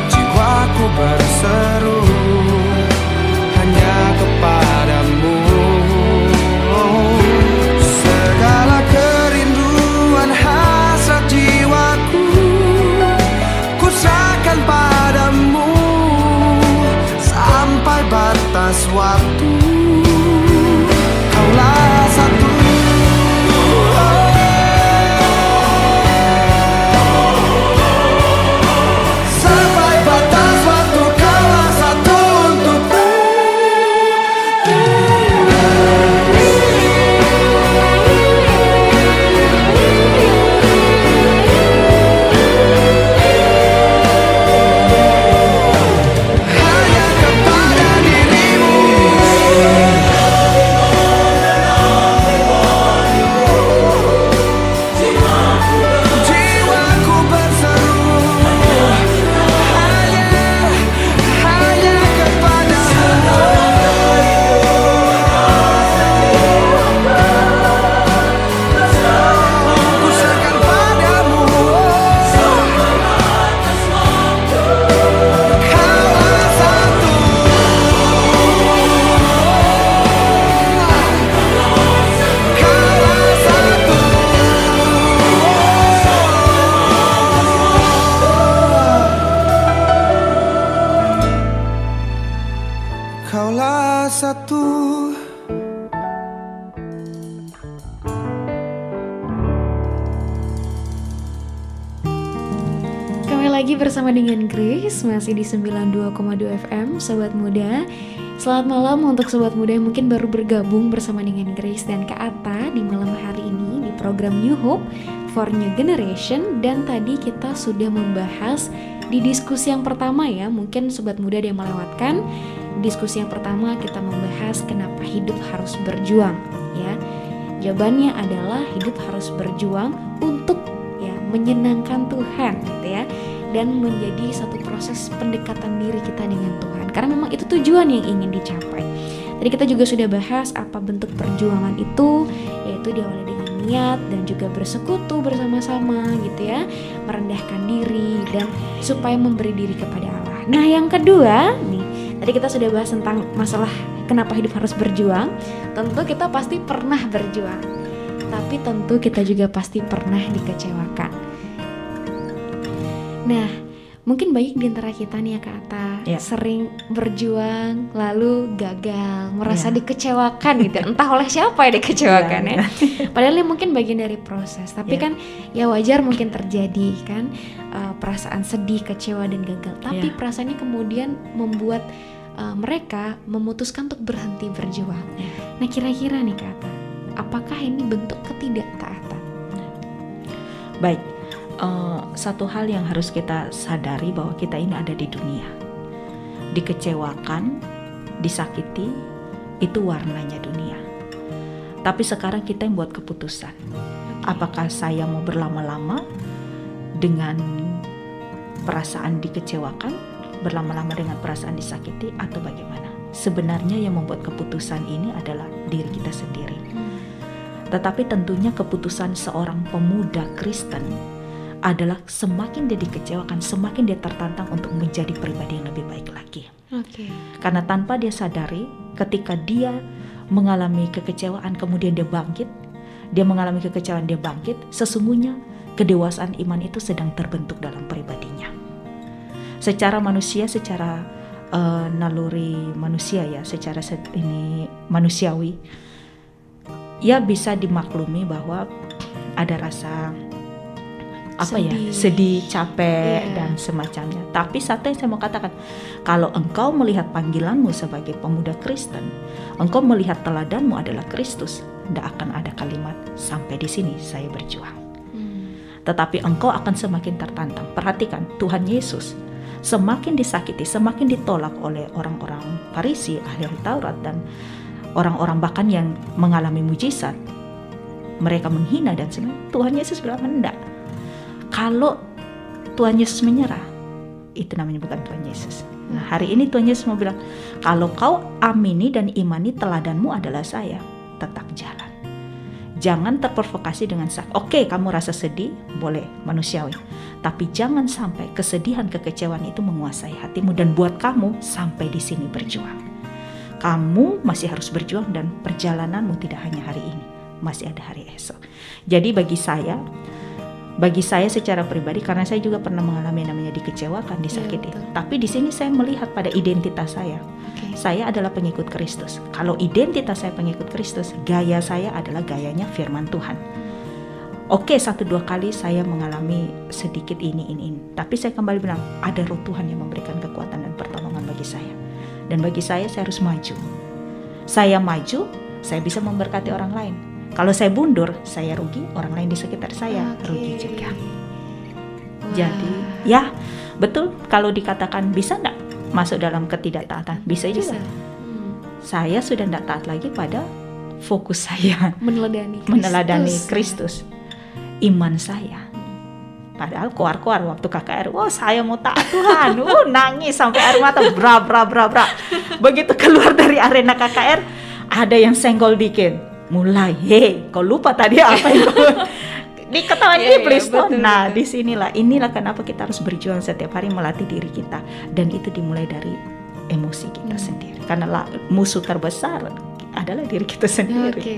Jiwaku berseru waktu satu Kami lagi bersama dengan Grace Masih di 92,2 FM Sobat Muda. Selamat malam untuk Sobat Muda yang mungkin baru bergabung bersama dengan Grace dan Kak Ata Di malam hari ini di program New Hope for New Generation. Dan tadi kita sudah membahas di diskusi yang pertama ya Mungkin Sobat Muda ada yang melewatkan Diskusi yang pertama kita membahas kenapa hidup harus berjuang ya Jawabannya adalah hidup harus berjuang untuk ya menyenangkan Tuhan gitu ya dan menjadi satu proses pendekatan diri kita dengan Tuhan karena memang itu tujuan yang ingin dicapai. Tadi kita juga sudah bahas apa bentuk perjuangan itu yaitu diawali dengan niat dan juga bersekutu bersama-sama gitu ya, merendahkan diri dan supaya memberi diri kepada Allah. Nah, yang kedua nih, tadi kita sudah bahas tentang masalah kenapa hidup harus berjuang. Tentu kita pasti pernah berjuang tapi tentu kita juga pasti pernah dikecewakan. Nah, mungkin banyak di antara kita nih ya Kak Ata Ya. sering berjuang lalu gagal, merasa Ya. dikecewakan gitu. Entah oleh siapa ya dikecewakan Ya, ya. Padahal ini mungkin bagian dari proses, tapi Ya. kan ya wajar mungkin terjadi kan uh, perasaan sedih, kecewa dan gagal. Tapi Ya. perasaannya kemudian membuat uh, mereka memutuskan untuk berhenti berjuang. Ya. Nah, kira-kira nih Kak Ata, apakah ini bentuk ketidaktaatan? Baik, eh, satu hal yang harus kita sadari bahwa kita ini ada di dunia. Dikecewakan, disakiti, itu warnanya dunia. Tapi sekarang kita yang buat keputusan. Apakah saya mau berlama-lama dengan perasaan dikecewakan, berlama-lama dengan perasaan disakiti, atau bagaimana? Sebenarnya yang membuat keputusan ini adalah diri kita sendiri. Tetapi tentunya keputusan seorang pemuda Kristen adalah semakin dia dikecewakan, semakin dia tertantang untuk menjadi pribadi yang lebih baik lagi. Oke. Karena tanpa dia sadari, ketika dia mengalami kekecewaan, kemudian dia bangkit, dia mengalami kekecewaan, dia bangkit, sesungguhnya kedewasaan iman itu sedang terbentuk dalam pribadinya. Secara manusia, secara eh, naluri manusia ya, secara se- ini manusiawi, ya bisa dimaklumi bahwa ada rasa apa ya Sedih. sedih capek Iya. dan semacamnya tapi satu yang saya mau katakan kalau engkau melihat panggilanmu sebagai pemuda Kristen engkau melihat teladanmu adalah Kristus tidak akan ada kalimat sampai di sini saya berjuang Hmm. tetapi engkau akan semakin tertantang. Perhatikan, Tuhan Yesus semakin disakiti, semakin ditolak oleh orang-orang Farisi, ahli-ahli Taurat dan orang-orang bahkan yang mengalami mujizat. Mereka menghina dan sebagainya. Tuhan Yesus bilang enggak. Kalau Tuhan Yesus menyerah, itu namanya bukan Tuhan Yesus. Nah, hari ini Tuhan Yesus mau bilang, kalau kau amini dan imani teladanmu adalah saya, tetap jalan. Jangan terprovokasi dengan sak. Oke, kamu rasa sedih, boleh manusiawi. Tapi jangan sampai kesedihan, kekecewaan itu menguasai hatimu dan buat kamu sampai di sini berjuang. Kamu masih harus berjuang dan perjalananmu tidak hanya hari ini, masih ada hari esok. Jadi bagi saya, bagi saya secara pribadi karena saya juga pernah mengalami yang namanya dikecewakan, disakiti. betul. Tapi di sini saya melihat pada identitas saya. Oke. Saya adalah pengikut Kristus. Kalau identitas saya pengikut Kristus, gaya saya adalah gayanya firman Tuhan. Oke, satu dua kali saya mengalami sedikit ini, ini, ini. Tapi saya kembali bilang, ada roh Tuhan yang memberikan kekuatan dan pertolongan bagi saya. Dan bagi saya, saya harus maju. Saya maju, saya bisa memberkati orang lain. Kalau saya mundur, saya rugi, orang lain di sekitar saya rugi juga. Jadi, ya betul kalau dikatakan bisa enggak masuk dalam ketidaktaatan? Bisa juga. bisa Hmm. Saya sudah tidak taat lagi pada fokus saya meneladani Kristus. meneladani Kristus, iman saya. Padahal koar-koar waktu KKR, wah saya mau taat Tuhan, uh nangis sampai air mata, bra bra bra bra. Begitu keluar dari arena KKR, ada yang senggol dikit. Mulai, hei, kau lupa tadi apa diketahui Iya, iya, iblis toh. betul, Nah, betul. di sinilah, inilah kenapa kita harus berjuang setiap hari melatih diri kita, dan itu dimulai dari emosi kita Hmm. sendiri. Karena la- musuh terbesar adalah diri kita sendiri. Oke.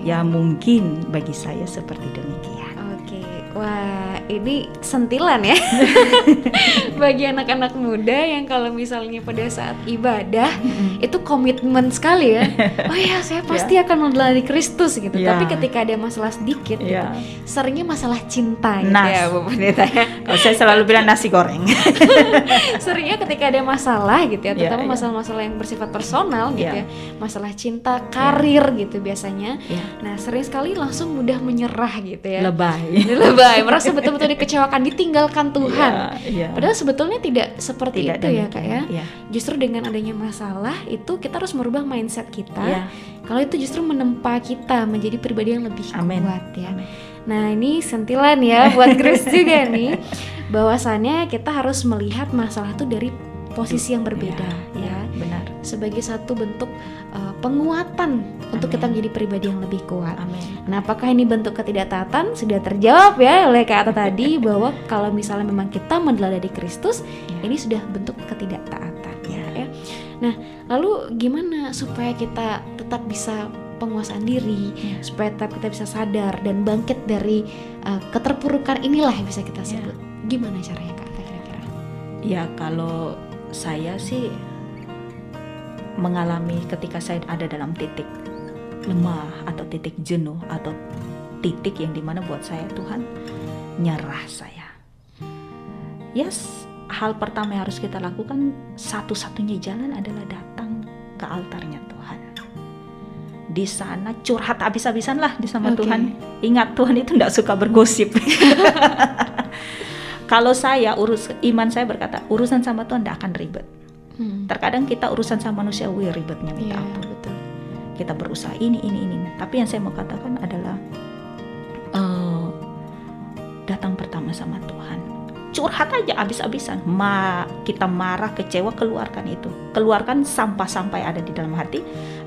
Ya mungkin bagi saya seperti demikian. Oke, wah ini sentilan ya bagi anak-anak muda yang kalau misalnya pada saat ibadah itu komitmen sekali ya. Oh ya, saya pasti akan meneladani Kristus gitu. Ya. Tapi ketika ada masalah sedikit, gitu, Ya. seringnya masalah cinta gitu Nah. ya, Bu Pendeta ya. Kalau saya selalu bilang nasi goreng. seringnya ketika ada masalah gitu ya, Iya, terutama iya. masalah-masalah yang bersifat personal gitu Iya. ya, masalah cinta, karir gitu biasanya. Ya. Nah, sering sekali langsung mudah menyerah gitu ya. Lebay. lebay merasa betul-betul dikecewakan ditinggalkan Tuhan Iya, iya. padahal sebetulnya tidak seperti Tidak itu ya kak ya Iya. justru dengan adanya masalah itu kita harus merubah mindset kita Iya. kalau itu justru menempa kita menjadi pribadi yang lebih Amin. kuat ya Amin. nah ini sentilan ya buat Grace juga nih bahwasannya kita harus melihat masalah itu dari posisi yang berbeda Iya, ya benar. sebagai satu bentuk uh, penguatan untuk kita menjadi pribadi yang lebih kuat Amin. Nah, apakah ini bentuk ketidaktaatan? Sudah terjawab ya oleh Kak Ata tadi bahwa kalau misalnya memang kita meneladani Kristus, Ya. ini sudah bentuk ketidaktaatan ya. Ya. ya. Nah, lalu gimana supaya kita tetap bisa penguasaan diri, Ya. supaya tetap kita bisa sadar dan bangkit dari uh, keterpurukan inilah yang bisa kita Ya. sebut. Gimana caranya Kak kira-kira? Ya kalau saya sih mengalami ketika saya ada dalam titik lemah atau titik jenuh atau titik yang di mana buat saya Tuhan nyerah saya. Yes, hal pertama yang harus kita lakukan satu-satunya jalan adalah datang ke altarnya Tuhan. Di sana curhat habis-habisan lah di sama Oke. Tuhan. Ingat Tuhan itu tidak suka bergosip. Kalau saya urus iman saya berkata urusan sama Tuhan tidak akan ribet. Hmm. Terkadang kita urusan sama manusia, wih ribetnya minta Iya, ampun. betul. Kita berusaha ini ini ini. Tapi yang saya mau katakan adalah eh, datang pertama sama Tuhan. Curhat aja abis-abisan. Ma, kita marah, kecewa, keluarkan itu. Keluarkan sampah-sampah yang ada di dalam hati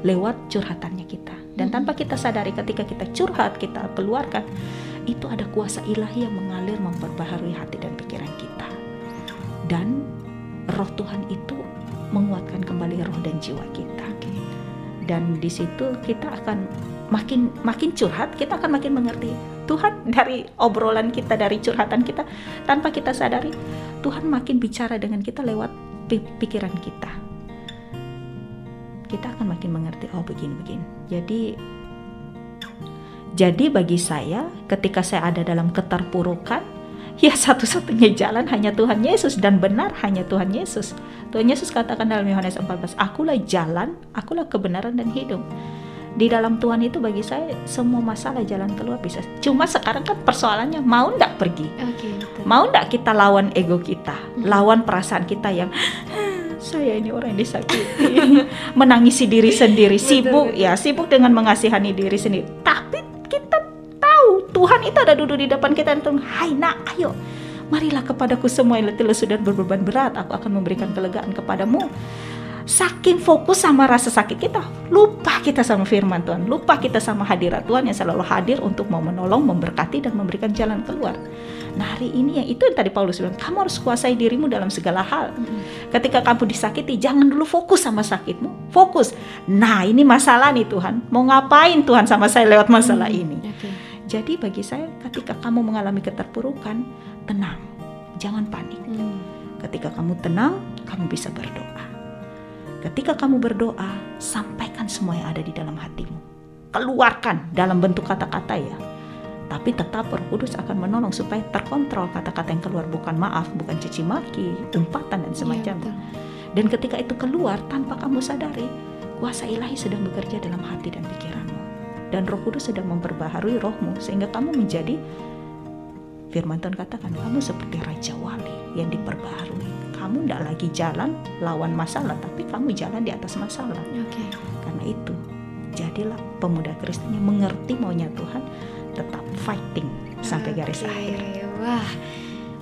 lewat curhatannya kita. Dan Hmm. tanpa kita sadari ketika kita curhat, kita keluarkan, itu ada kuasa ilahi yang mengalir memperbaharui hati dan pikiran kita. Dan roh Tuhan itu menguatkan kembali roh dan jiwa kita. Dan di situ kita akan makin makin curhat, kita akan makin mengerti Tuhan dari obrolan kita, dari curhatan kita, tanpa kita sadari Tuhan makin bicara dengan kita lewat pi- pikiran kita. Kita akan makin mengerti oh begini-begini. Jadi jadi bagi saya ketika saya ada dalam keterpurukan ya satu-satunya jalan hanya Tuhan Yesus dan benar hanya Tuhan Yesus. Tuhan Yesus katakan dalam Yohanes 14, "Akulah jalan, akulah kebenaran dan hidup." Di dalam Tuhan itu bagi saya semua masalah jalan keluar bisa. Cuma sekarang kan persoalannya mau ndak pergi. Oke, betul. Mau ndak kita lawan ego kita, Hmm. lawan perasaan kita yang saya ini orang yang disakiti, menangisi diri sendiri, sibuk betul. ya, sibuk dengan mengasihani diri sendiri. Tapi tahu Tuhan itu ada duduk di depan kita dan Tuhan, Hai nak, ayo, marilah kepadaku semua yang letih lesu dan berbeban berat, aku akan memberikan kelegaan kepadamu. Saking fokus sama rasa sakit kita, lupa kita sama firman Tuhan, lupa kita sama hadirat Tuhan yang selalu hadir untuk mau menolong, memberkati dan memberikan jalan keluar. Nah hari ini yang itu yang tadi Paulus bilang, kamu harus kuasai dirimu dalam segala hal. Ketika kamu disakiti, jangan dulu fokus sama sakitmu, fokus. Nah ini masalah nih Tuhan, mau ngapain Tuhan sama saya lewat masalah ini? Oke. Jadi bagi saya ketika kamu mengalami keterpurukan, tenang, jangan panik. Hmm. Ketika kamu tenang, kamu bisa berdoa. Ketika kamu berdoa, sampaikan semua yang ada di dalam hatimu. Keluarkan dalam bentuk kata-kata ya. Tapi tetap Roh Kudus akan menolong supaya terkontrol kata-kata yang keluar bukan maaf, bukan caci maki, umpatan dan Iya, semacamnya. Dan ketika itu keluar tanpa kamu sadari, kuasa ilahi sedang bekerja dalam hati dan pikiranmu. Dan Roh Kudus sedang memperbaharui rohmu sehingga kamu menjadi firman Tuhan katakan kamu seperti raja wali yang diperbaharui. Kamu tidak lagi jalan lawan masalah, tapi kamu jalan di atas masalah. Oke. Karena itu, jadilah pemuda Kristen yang mengerti maunya Tuhan, tetap fighting sampai garis Oke, akhir. Wah, wah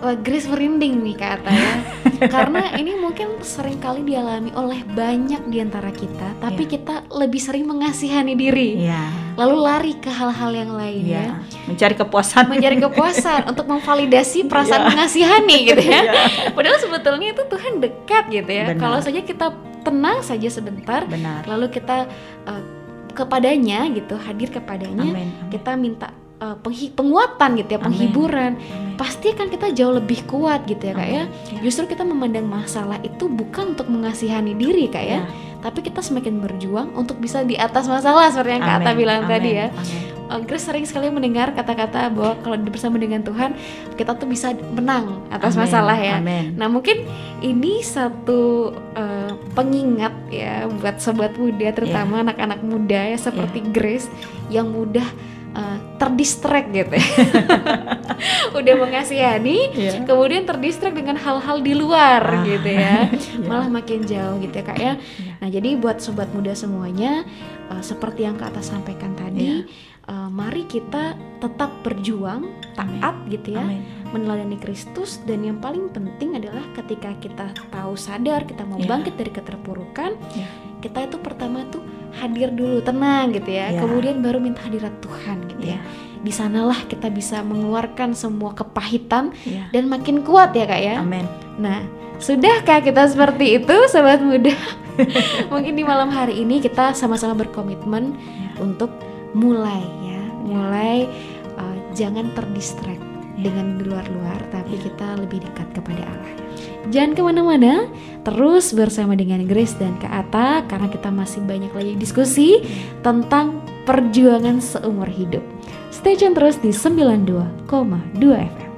Grace merinding nih kata ya. Karena ini mungkin sering kali dialami oleh banyak di antara kita, tapi Iya. kita lebih sering mengasihani diri. Ya, Lalu lari ke hal-hal yang lain ya. ya, mencari kepuasan. Mencari kepuasan untuk memvalidasi perasaan Iya. mengasihani gitu ya. Iya. Padahal sebetulnya itu Tuhan dekat gitu ya. Benar. Kalau saja kita tenang saja sebentar, Benar. lalu kita eh, kepadanya gitu, hadir kepadanya, Amin. amin. kita minta eh, penghi- penguatan gitu ya, penghiburan. Amin. Pasti kan kita jauh lebih kuat gitu ya kak ya. Amin. Ya. Justru kita memandang masalah itu bukan untuk mengasihani diri kak ya, Ya. tapi kita semakin berjuang untuk bisa di atas masalah seperti yang kak Ata Amin. bilang Amin. tadi ya. Amin. Eh, Grace sering sekali mendengar kata-kata bahwa kalau bersama dengan Tuhan kita tuh bisa menang atas Amin. masalah ya. Amin. Nah mungkin ini satu eh, pengingat ya buat sobat muda terutama anak-anak muda ya seperti Grace yang mudah eh, terdistract gitu ya. Udah mengasihani, Iya. kemudian terdistract dengan hal-hal di luar Ah, gitu ya. iya. Malah makin jauh gitu ya Kak ya. Nah, jadi buat sobat muda semuanya eh, seperti yang Kak Ata sampaikan tadi, eh, mari kita tetap berjuang taat gitu ya Amin. meneladani Kristus dan yang paling penting adalah ketika kita tahu sadar kita mau Ya. bangkit dari keterpurukan Ya. kita itu pertama tuh hadir dulu tenang gitu ya Ya. kemudian baru minta hadirat Tuhan gitu ya Ya. di sanalah kita bisa mengeluarkan semua kepahitan Ya. dan makin kuat ya kak ya Amin. nah sudahkah kita seperti itu sobat muda mungkin di malam hari ini kita sama-sama berkomitmen Ya. untuk mulai ya mulai uh, jangan terdistract dengan di luar-luar tapi kita lebih dekat kepada Allah. Jangan ke mana-mana terus bersama dengan Grace dan Kak Ata karena kita masih banyak lagi diskusi tentang perjuangan seumur hidup. Stay tune terus di 92,2 FM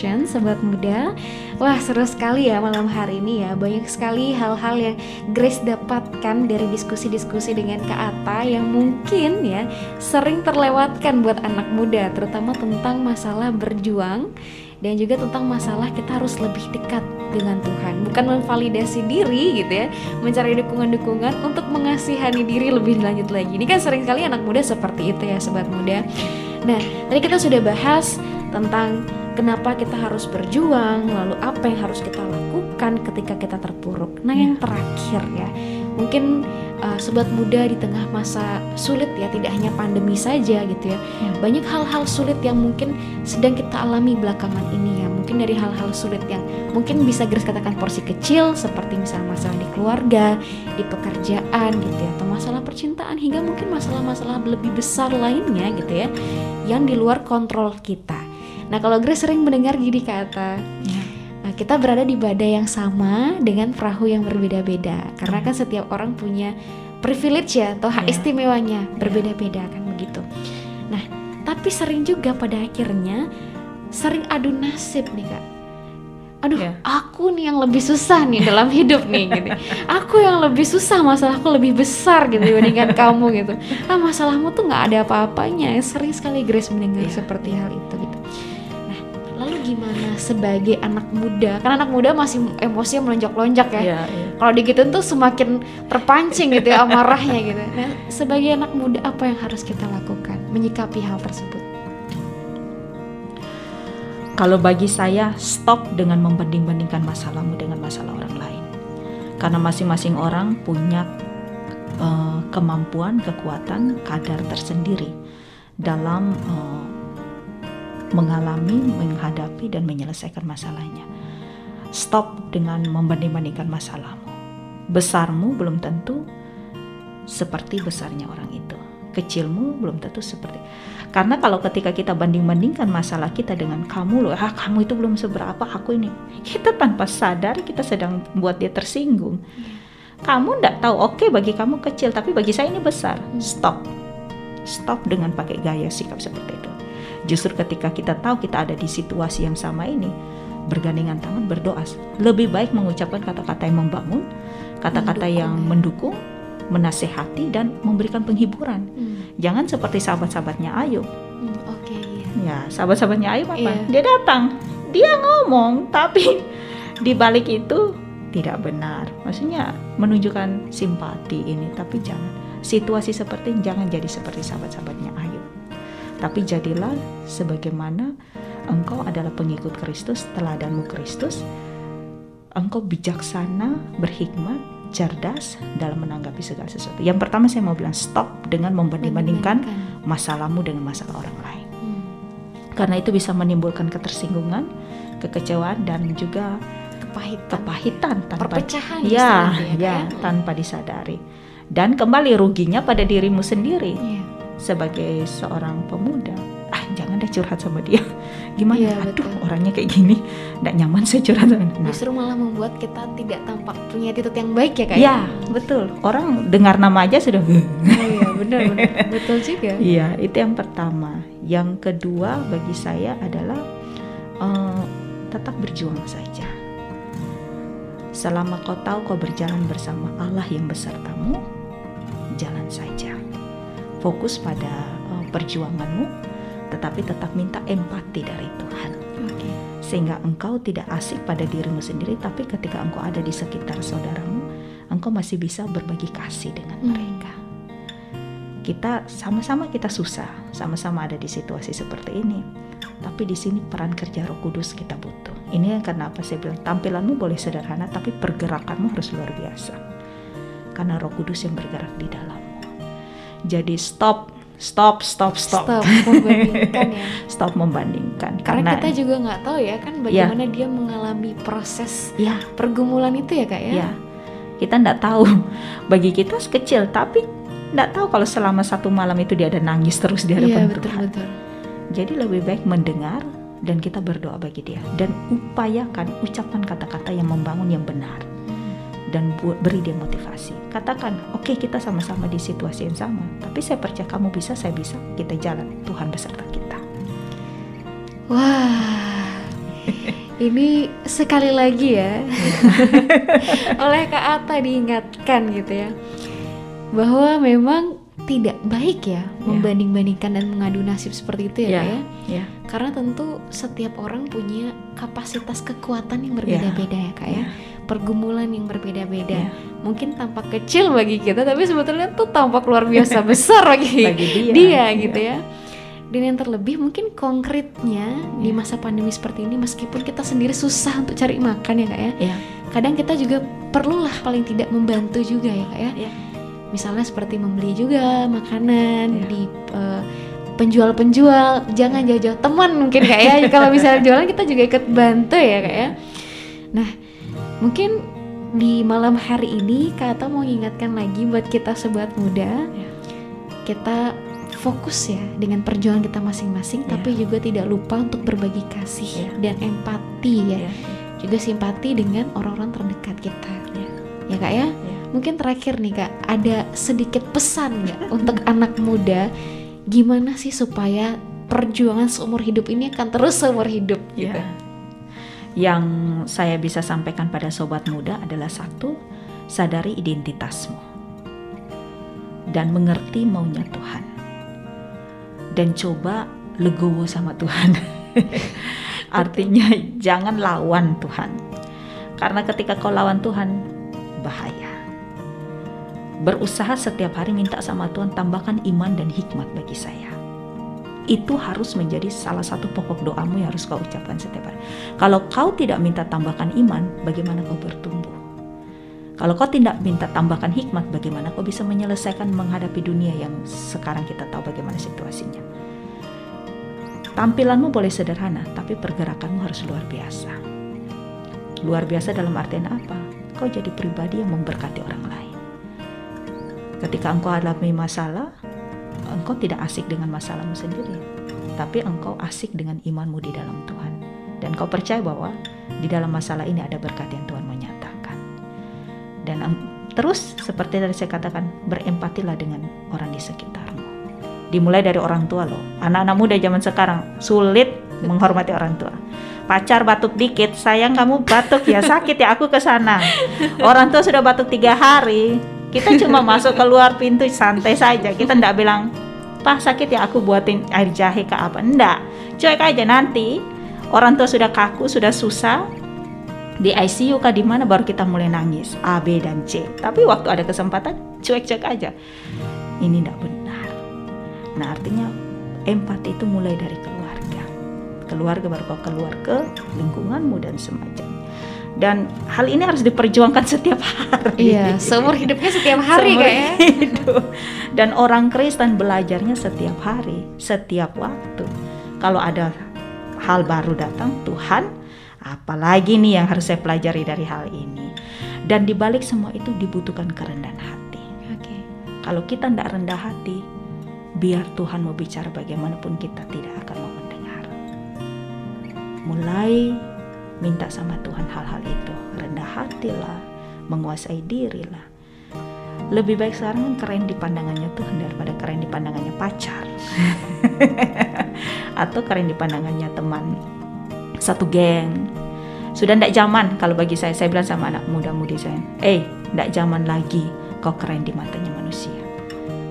Generation Sobat muda. Wah seru sekali ya malam hari ini ya. Banyak sekali hal-hal yang Grace dapatkan dari diskusi-diskusi dengan Kak Ata Yang mungkin ya sering terlewatkan buat anak muda Terutama tentang masalah berjuang dan juga tentang masalah kita harus lebih dekat dengan Tuhan. Bukan memvalidasi diri gitu ya mencari dukungan-dukungan untuk mengasihani diri lebih lanjut lagi. Ini kan sering kali anak muda seperti itu ya sobat muda. Nah tadi kita sudah bahas tentang kenapa kita harus berjuang lalu apa yang harus kita lakukan ketika kita terpuruk. Nah yang terakhir ya mungkin uh, sobat muda di tengah masa sulit ya tidak hanya pandemi saja gitu ya. banyak hal-hal sulit yang mungkin sedang kita alami belakangan ini ya. Mungkin dari hal-hal sulit yang mungkin bisa Grace katakan porsi kecil seperti misalnya masalah di keluarga di pekerjaan gitu ya atau masalah percintaan hingga mungkin masalah-masalah lebih besar lainnya gitu ya yang di luar kontrol kita nah kalau Grace sering mendengar gini kata Nah, kita berada di badai yang sama dengan perahu yang berbeda-beda karena kan setiap orang punya privilege ya atau hak Iya. istimewanya berbeda-beda kan begitu. Nah, tapi sering juga pada akhirnya sering adu nasib nih kak. Aduh, Iya. aku nih yang lebih susah nih dalam hidup nih gitu. Aku yang lebih susah, masalahku lebih besar gitu dibandingkan kamu gitu. Ah, masalahmu tuh nggak ada apa-apanya. Sering sekali Grace mendengar seperti hal itu gitu. Gimana sebagai anak muda? Karena anak muda masih emosinya melonjak-lonjak ya. Iya, iya. Kalau digituin tuh semakin terpancing gitu ya amarahnya gitu. Nah, sebagai anak muda apa yang harus kita lakukan menyikapi hal tersebut? Kalau bagi saya, stop dengan membanding-bandingkan masalahmu dengan masalah orang lain. Karena masing-masing orang punya eh, kemampuan, kekuatan, kadar tersendiri dalam eh, mengalami, menghadapi dan menyelesaikan masalahnya. Stop dengan membanding-bandingkan masalahmu. Besarmu belum tentu seperti besarnya orang itu. Kecilmu belum tentu seperti. Karena kalau ketika kita banding-bandingkan masalah kita dengan kamu loh, ah kamu itu belum seberapa, aku ini. Kita tanpa sadar kita sedang buat dia tersinggung. Kamu ndak tahu, oke bagi kamu kecil, tapi bagi saya ini besar. Stop. Stop dengan pakai gaya sikap seperti itu. Justru ketika kita tahu kita ada di situasi yang sama ini, bergandengan tangan berdoa. Lebih baik mengucapkan kata-kata yang membangun, kata-kata yang ya. mendukung, menasehati dan memberikan penghiburan. Hmm, Jangan seperti sahabat-sahabatnya Ayub. hmm, Oke, iya. Ya, sahabat-sahabatnya Ayub apa? Iya. Dia datang, dia ngomong, tapi di balik itu tidak benar. Maksudnya menunjukkan simpati ini, tapi jangan. Situasi seperti ini jangan jadi seperti sahabat-sahabatnya Ayub. Tapi jadilah sebagaimana engkau adalah pengikut Kristus, teladanmu Kristus. Engkau bijaksana, berhikmat, cerdas dalam menanggapi segala sesuatu. Yang pertama saya mau bilang stop dengan membanding-bandingkan masalahmu dengan masalah orang lain. Hmm, Karena itu bisa menimbulkan ketersinggungan, kekecewaan dan juga kepahitan. kepahitan tanpa Perpecahan ya, ya, kan? tanpa disadari. Dan kembali ruginya pada dirimu sendiri Iya. Sebagai seorang pemuda. Ah, jangan deh curhat sama dia. Gimana? Iya, Aduh, betul. orangnya kayak gini. Nggak nyaman saya curhat sama dia. Nah, Justru malah membuat kita tidak tampak punya attitude yang baik ya kak? ya, betul. Orang dengar nama aja sudah Oh iya benar benar betul juga. Iya, itu yang pertama. Yang kedua bagi saya adalah eh, tetap berjuang saja. Selama kau tahu kau berjalan bersama Allah yang besertamu, jalan saja. Fokus pada eh, perjuanganmu, tetapi tetap minta empati dari Tuhan. Oke. Sehingga engkau tidak asik pada dirimu sendiri, tapi ketika engkau ada di sekitar saudaramu, engkau masih bisa berbagi kasih dengan Hmm. mereka kita sama-sama kita susah, sama-sama ada di situasi seperti ini. Tapi di sini peran kerja Roh Kudus kita butuh. Ini yang kenapa saya bilang tampilanmu boleh sederhana, tapi pergerakanmu harus luar biasa. Karena Roh Kudus yang bergerak di dalammu. Jadi stop, stop, stop, stop, Stop membandingkan ya. Stop membandingkan. Karena kita juga nggak tahu ya kan bagaimana dia mengalami proses ya, pergumulan itu ya kak ya. ya, kita nggak tahu. Bagi kita kecil, tapi nggak tahu kalau selama satu malam itu dia ada nangis terus di Iya hadapan betul Tuhan. betul. Jadi lebih baik mendengar dan kita berdoa bagi dia dan upayakan ucapan kata-kata yang membangun yang benar dan beri dia motivasi. Katakan, oke kita sama-sama di situasi yang sama, tapi saya percaya kamu bisa, saya bisa, kita jalan. Tuhan beserta kita. Wah, ini sekali lagi ya oleh Kak Ata diingatkan gitu ya bahwa memang tidak baik ya membanding-bandingkan dan mengadu nasib seperti itu ya, Kak ya. ya, Karena tentu setiap orang punya kapasitas kekuatan yang berbeda-beda ya kak ya. Ya. Pergumulan yang berbeda-beda. Ya. Mungkin tampak kecil bagi kita, tapi sebetulnya tuh tampak luar biasa besar bagi, Bagi dia, gitu iya. ya. Dan yang terlebih mungkin konkretnya di Ya. masa pandemi seperti ini, meskipun kita sendiri susah untuk cari makan ya kak ya. ya, Kadang kita juga perlulah paling tidak membantu juga ya kak ya. ya, Misalnya seperti membeli juga makanan Iya. di eh, penjual-penjual, jangan jauh-jauh teman mungkin kak ya. Kalau misalnya jualan kita juga ikut bantu ya kak ya. Nah mungkin di malam hari ini Kak Ata mau ingatkan lagi buat kita sobat muda, Iya. kita fokus ya dengan perjuangan kita masing-masing, Iya. tapi juga tidak lupa untuk berbagi kasih Iya. dan empati ya, ya, juga simpati dengan orang-orang terdekat kita. ya, Ya kak ya. ya. Mungkin terakhir nih kak, ada sedikit pesan nggak untuk anak muda, gimana sih supaya perjuangan seumur hidup ini akan terus seumur hidup gitu? Ya. Yang saya bisa sampaikan pada sobat muda adalah satu, sadari identitasmu dan mengerti maunya Tuhan. Dan coba legowo sama Tuhan. Artinya jangan lawan Tuhan. Karena ketika kau lawan Tuhan bahaya. Berusaha setiap hari minta sama Tuhan tambahkan iman dan hikmat bagi saya itu harus menjadi salah satu pokok doamu yang harus kau ucapkan setiap hari. Kalau kau tidak minta tambahkan iman, bagaimana kau bertumbuh? Kalau kau tidak minta tambahkan hikmat, bagaimana kau bisa menyelesaikan menghadapi dunia yang sekarang kita tahu bagaimana situasinya? Tampilanmu boleh sederhana, tapi pergerakanmu harus luar biasa. Luar biasa dalam artian apa? Kau jadi pribadi yang memberkati orang lain. Ketika engkau alami masalah, engkau tidak asik dengan masalahmu sendiri, tapi engkau asik dengan imanmu di dalam Tuhan. Dan kau percaya bahwa di dalam masalah ini ada berkat yang Tuhan mau nyatakan. Dan terus seperti tadi saya katakan, berempatilah dengan orang di sekitarmu. Dimulai dari orang tua loh. Anak-anak muda zaman sekarang sulit menghormati orang tua. Pacar batuk dikit, sayang kamu batuk ya sakit ya aku ke sana. Orang tua sudah batuk tiga hari, kita cuma masuk keluar pintu santai saja. Kita ndak bilang, Pak sakit ya aku buatin air jahe ke apa? Ndak, cuek aja nanti. Orang tua sudah kaku, sudah susah, di ICU kah di mana baru kita mulai nangis A, B dan C. Tapi waktu ada kesempatan cuek-cuek aja. Ini tidak benar. Nah artinya empati itu mulai dari keluarga. Keluarga baru kau keluar ke lingkunganmu dan semacamnya. Dan hal ini harus diperjuangkan setiap hari. Iya, seumur hidupnya setiap hari Seumur kayaknya. hidup. Dan orang Kristen belajarnya setiap hari, setiap waktu. Kalau ada hal baru datang, Tuhan, apalagi nih yang harus saya pelajari dari hal ini. Dan di balik semua itu dibutuhkan kerendahan hati. Oke. Kalau kita tidak rendah hati, biar Tuhan mau bicara bagaimanapun kita tidak akan mau mendengar. Mulai minta sama Tuhan hal-hal itu, rendah hatilah, menguasai dirilah. Lebih baik sekarang kan keren di pandangannya Tuhan daripada keren di pandangannya pacar. Atau keren di pandangannya teman satu geng. Sudah ndak zaman kalau bagi saya, saya bilang sama anak muda-mudi saya, eh ndak zaman lagi kau keren di matanya manusia.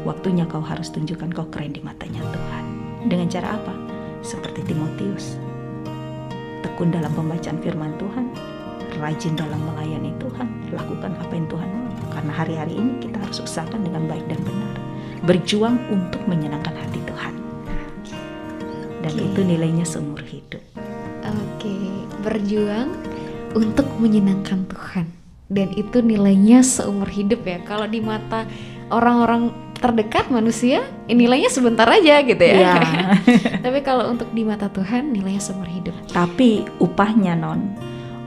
Waktunya kau harus tunjukkan kau keren di matanya Tuhan. Dengan cara apa? Seperti Timotius. Tekun dalam pembacaan firman Tuhan, rajin dalam melayani Tuhan, lakukan apa yang Tuhan mau. Karena hari-hari ini kita harus usahakan dengan baik dan benar. Berjuang untuk menyenangkan hati Tuhan. Dan Oke. itu nilainya seumur hidup. Oke, berjuang untuk menyenangkan Tuhan. Dan itu nilainya seumur hidup ya. Kalau di mata orang-orang terdekat manusia, eh, nilainya sebentar aja gitu ya. Iya. Tapi kalau untuk di mata Tuhan, nilainya seumur hidup. Tapi upahnya non,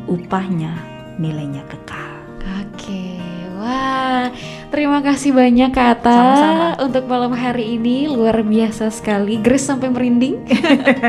upahnya nilainya kekal. Oke, wah, terima kasih banyak Kak Ata Sama-sama. untuk malam hari ini luar biasa sekali. Grace sampai merinding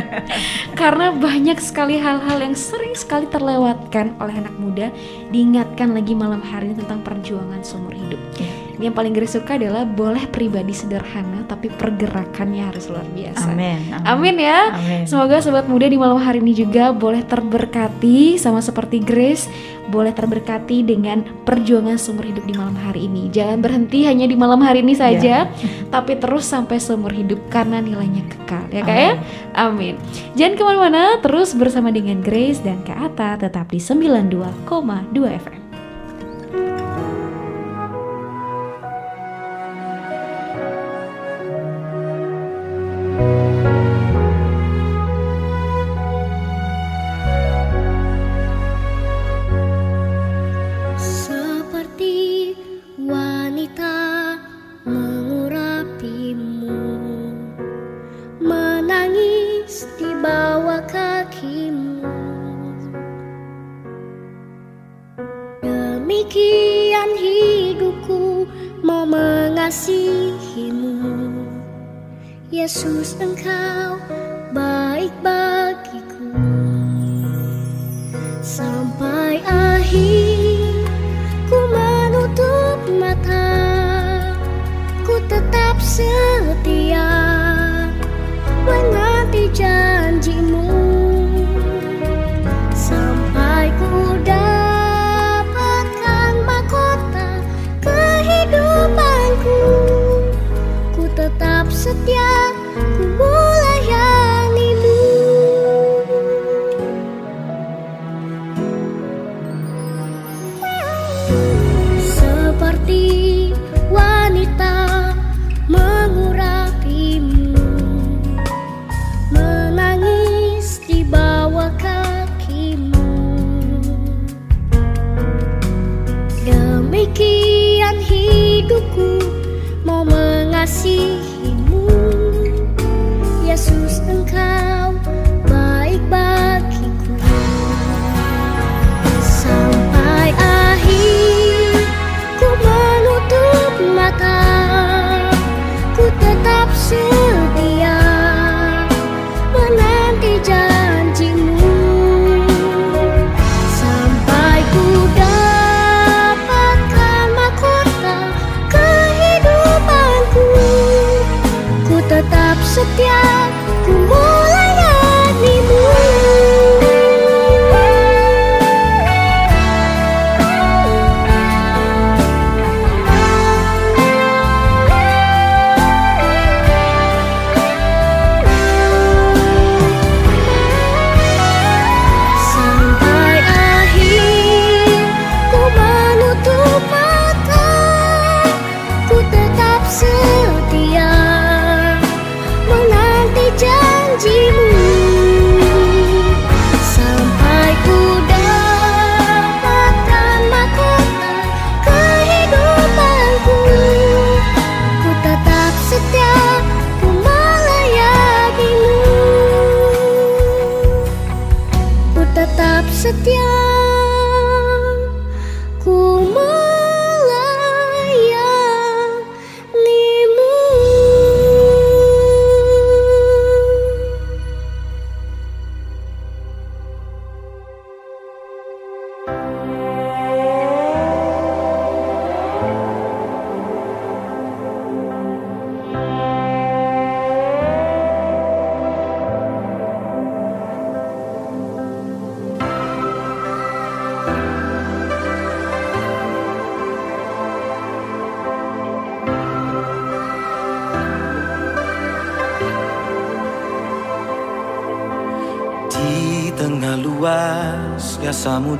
karena banyak sekali hal-hal yang sering sekali terlewatkan oleh anak muda. Diingatkan lagi malam hari ini tentang perjuangan seumur hidup. Iya. Ini Yang paling Grace suka adalah boleh pribadi sederhana tapi pergerakannya harus luar biasa. Amin. Amin ya. Amin. Semoga sobat muda di malam hari ini juga boleh terberkati sama seperti Grace, boleh terberkati dengan perjuangan seumur hidup di malam hari ini. Jangan berhenti hanya di malam hari ini saja, tapi terus sampai seumur hidup karena nilainya kekal, ya kak ya? Amin. Jangan ke mana-mana, terus bersama dengan Grace dan Kak Ata tetap di 92,2 FM. Yesus engkau baik bagiku. Sampai akhir ku menutup mata Ku tetap setia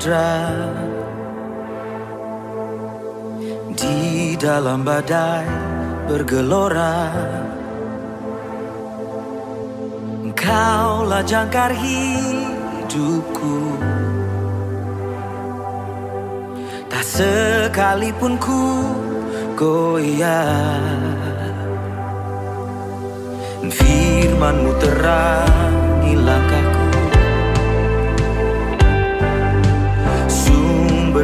samudra di dalam badai bergelora. Engkaulah jangkar hidupku. Tak sekalipun ku goyah. Firmanmu terangi langkahku.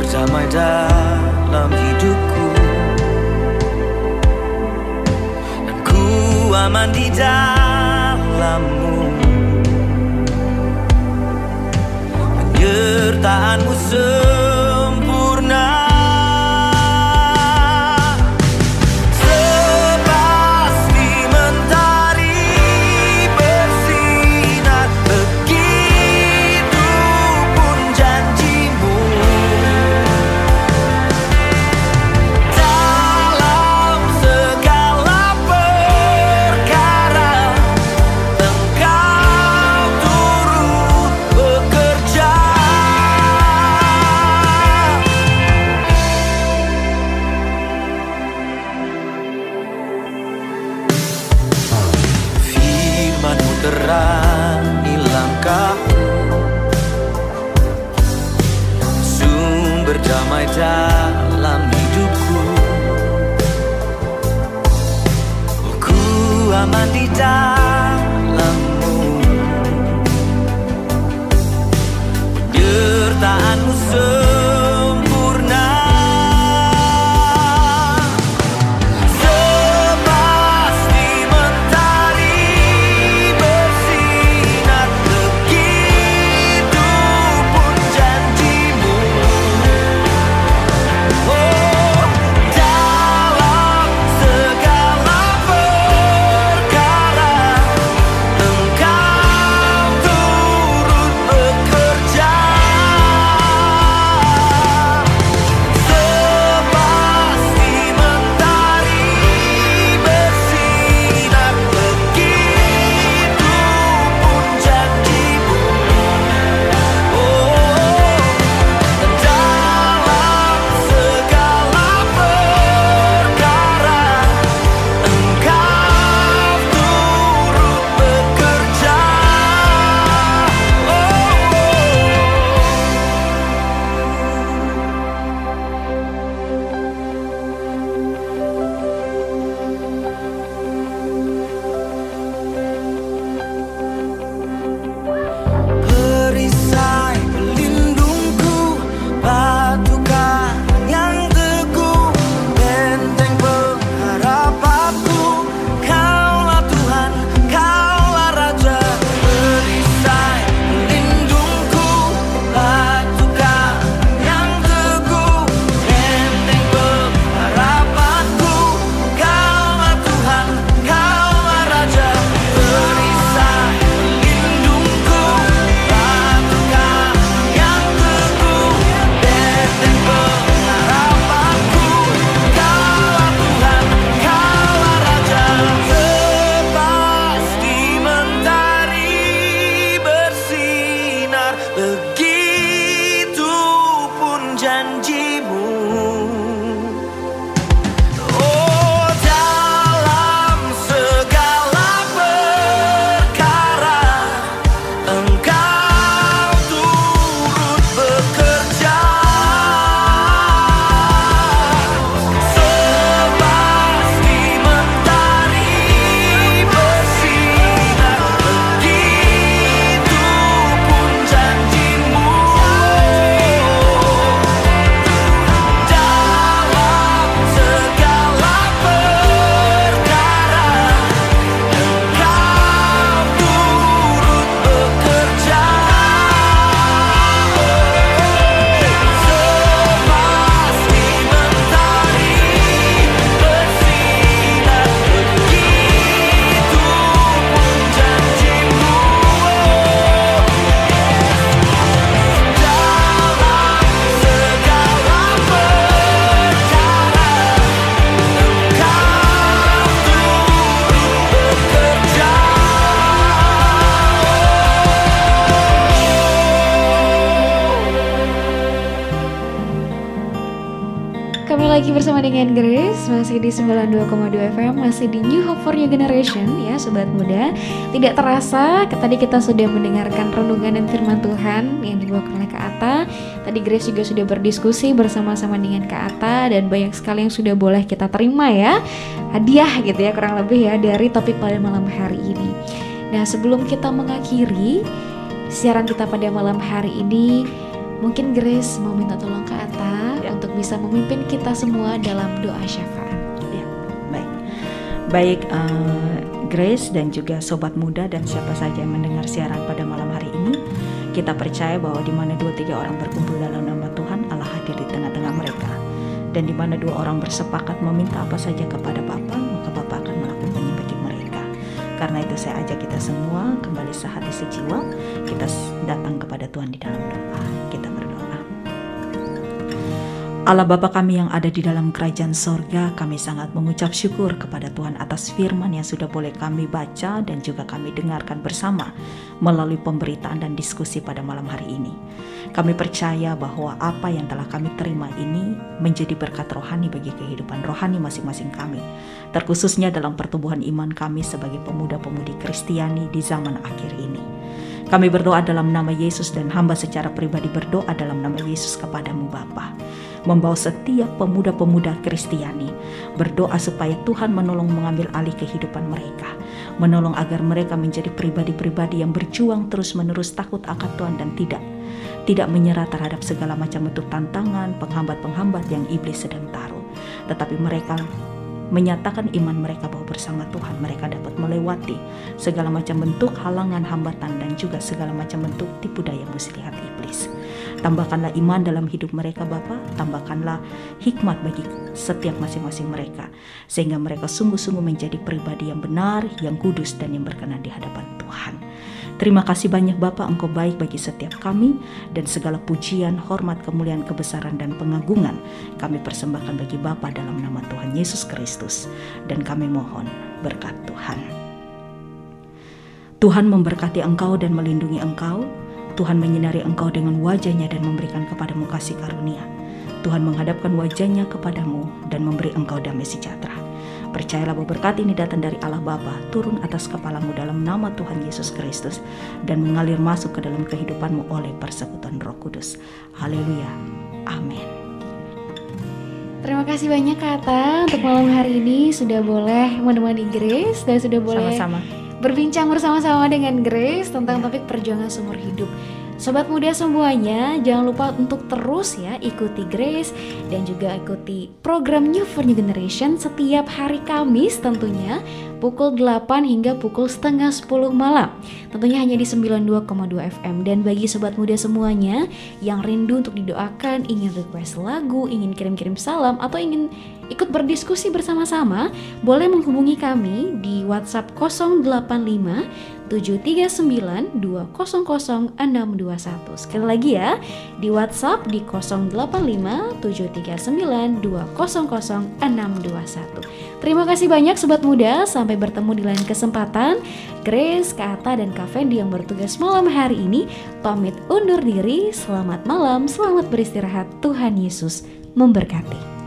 Sama dalam hidupku. Dan ku aman di dalammu. Penyertaanmu semua damai dalam hidupku. Ku aman di dalam di 92,2 FM Masih di New Hope for New Generation ya Sobat muda Tidak terasa tadi kita sudah mendengarkan renungan dan firman Tuhan Yang dibawakan oleh Kak Ata Tadi Grace juga sudah berdiskusi bersama-sama dengan Kak Ata Dan banyak sekali yang sudah boleh kita terima ya Hadiah gitu ya kurang lebih ya Dari topik pada malam hari ini Nah sebelum kita mengakhiri Siaran kita pada malam hari ini Mungkin Grace mau minta tolong Kak Ata Ya. Untuk bisa memimpin kita semua dalam doa syafaat Ya. Baik eh, Grace dan juga sobat muda dan siapa saja yang mendengar siaran pada malam hari ini, kita percaya bahwa di mana dua tiga orang berkumpul dalam nama Tuhan, Allah hadir di tengah-tengah mereka. Dan di mana dua orang bersepakat meminta apa saja kepada Bapa, maka Bapa akan melakukannya bagi mereka. Karena itu saya ajak kita semua kembali sehati sejiwa, kita datang kepada Tuhan di dalam doa. Allah Bapa kami yang ada di dalam kerajaan sorga, kami sangat mengucap syukur kepada Tuhan atas firman yang sudah boleh kami baca dan juga kami dengarkan bersama melalui pemberitaan dan diskusi pada malam hari ini. Kami percaya bahwa apa yang telah kami terima ini menjadi berkat rohani bagi kehidupan rohani masing-masing kami, terkhususnya dalam pertumbuhan iman kami sebagai pemuda-pemudi Kristiani di zaman akhir ini. Kami berdoa dalam nama Yesus dan hamba secara pribadi berdoa dalam nama Yesus kepadamu Bapa. Membawa setiap pemuda-pemuda Kristiani berdoa supaya Tuhan menolong mengambil alih kehidupan mereka. Menolong agar mereka menjadi pribadi-pribadi yang berjuang terus-menerus takut akan Tuhan dan tidak tidak menyerah terhadap segala macam bentuk tantangan, penghambat-penghambat yang iblis sedang taruh. Tetapi mereka menyatakan iman mereka bahwa bersama Tuhan mereka dapat melewati segala macam bentuk halangan, hambatan dan juga segala macam bentuk tipu daya muslihat iblis. Tambahkanlah iman dalam hidup mereka Bapa, tambahkanlah hikmat bagi setiap masing-masing mereka sehingga mereka sungguh-sungguh menjadi pribadi yang benar, yang kudus dan yang berkenan di hadapan Tuhan. Terima kasih banyak Bapak, Engkau baik bagi setiap kami dan segala pujian, hormat, kemuliaan, kebesaran dan pengagungan kami persembahkan bagi Bapa dalam nama Tuhan Yesus Kristus dan kami mohon berkat Tuhan. Tuhan memberkati engkau dan melindungi engkau. Tuhan menyinari engkau dengan wajahnya dan memberikan kepadamu kasih karunia. Tuhan menghadapkan wajahnya kepadamu dan memberi engkau damai sejahtera. Percayalah bahwa berkat ini datang dari Allah Bapa, turun atas kepalamu dalam nama Tuhan Yesus Kristus dan mengalir masuk ke dalam kehidupanmu oleh persekutuan Roh Kudus. Haleluya. Amin. Terima kasih banyak Kak Ata Untuk malam hari ini sudah boleh menemani Grace Dan sudah boleh Sama-sama. Berbincang bersama-sama dengan Grace Tentang topik perjuangan seumur hidup. Sobat muda semuanya, jangan lupa untuk terus ya ikuti Grace dan juga ikuti program New for New Generation setiap hari Kamis tentunya pukul 8 hingga pukul setengah 10 malam. Tentunya hanya di 92,2 FM dan bagi sobat muda semuanya yang rindu untuk didoakan, ingin request lagu, ingin kirim-kirim salam atau ingin ikut berdiskusi bersama-sama, boleh menghubungi kami di WhatsApp 085 739 200 621. Sekali lagi ya, di WhatsApp di 085 739 200 621. Terima kasih banyak sobat muda, sampai bertemu di lain kesempatan. Grace, Kak Ata, dan Kak Fendi yang bertugas malam hari ini pamit undur diri. Selamat malam, selamat beristirahat. Tuhan Yesus memberkati.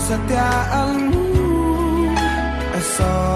kesetiaanmu. Esok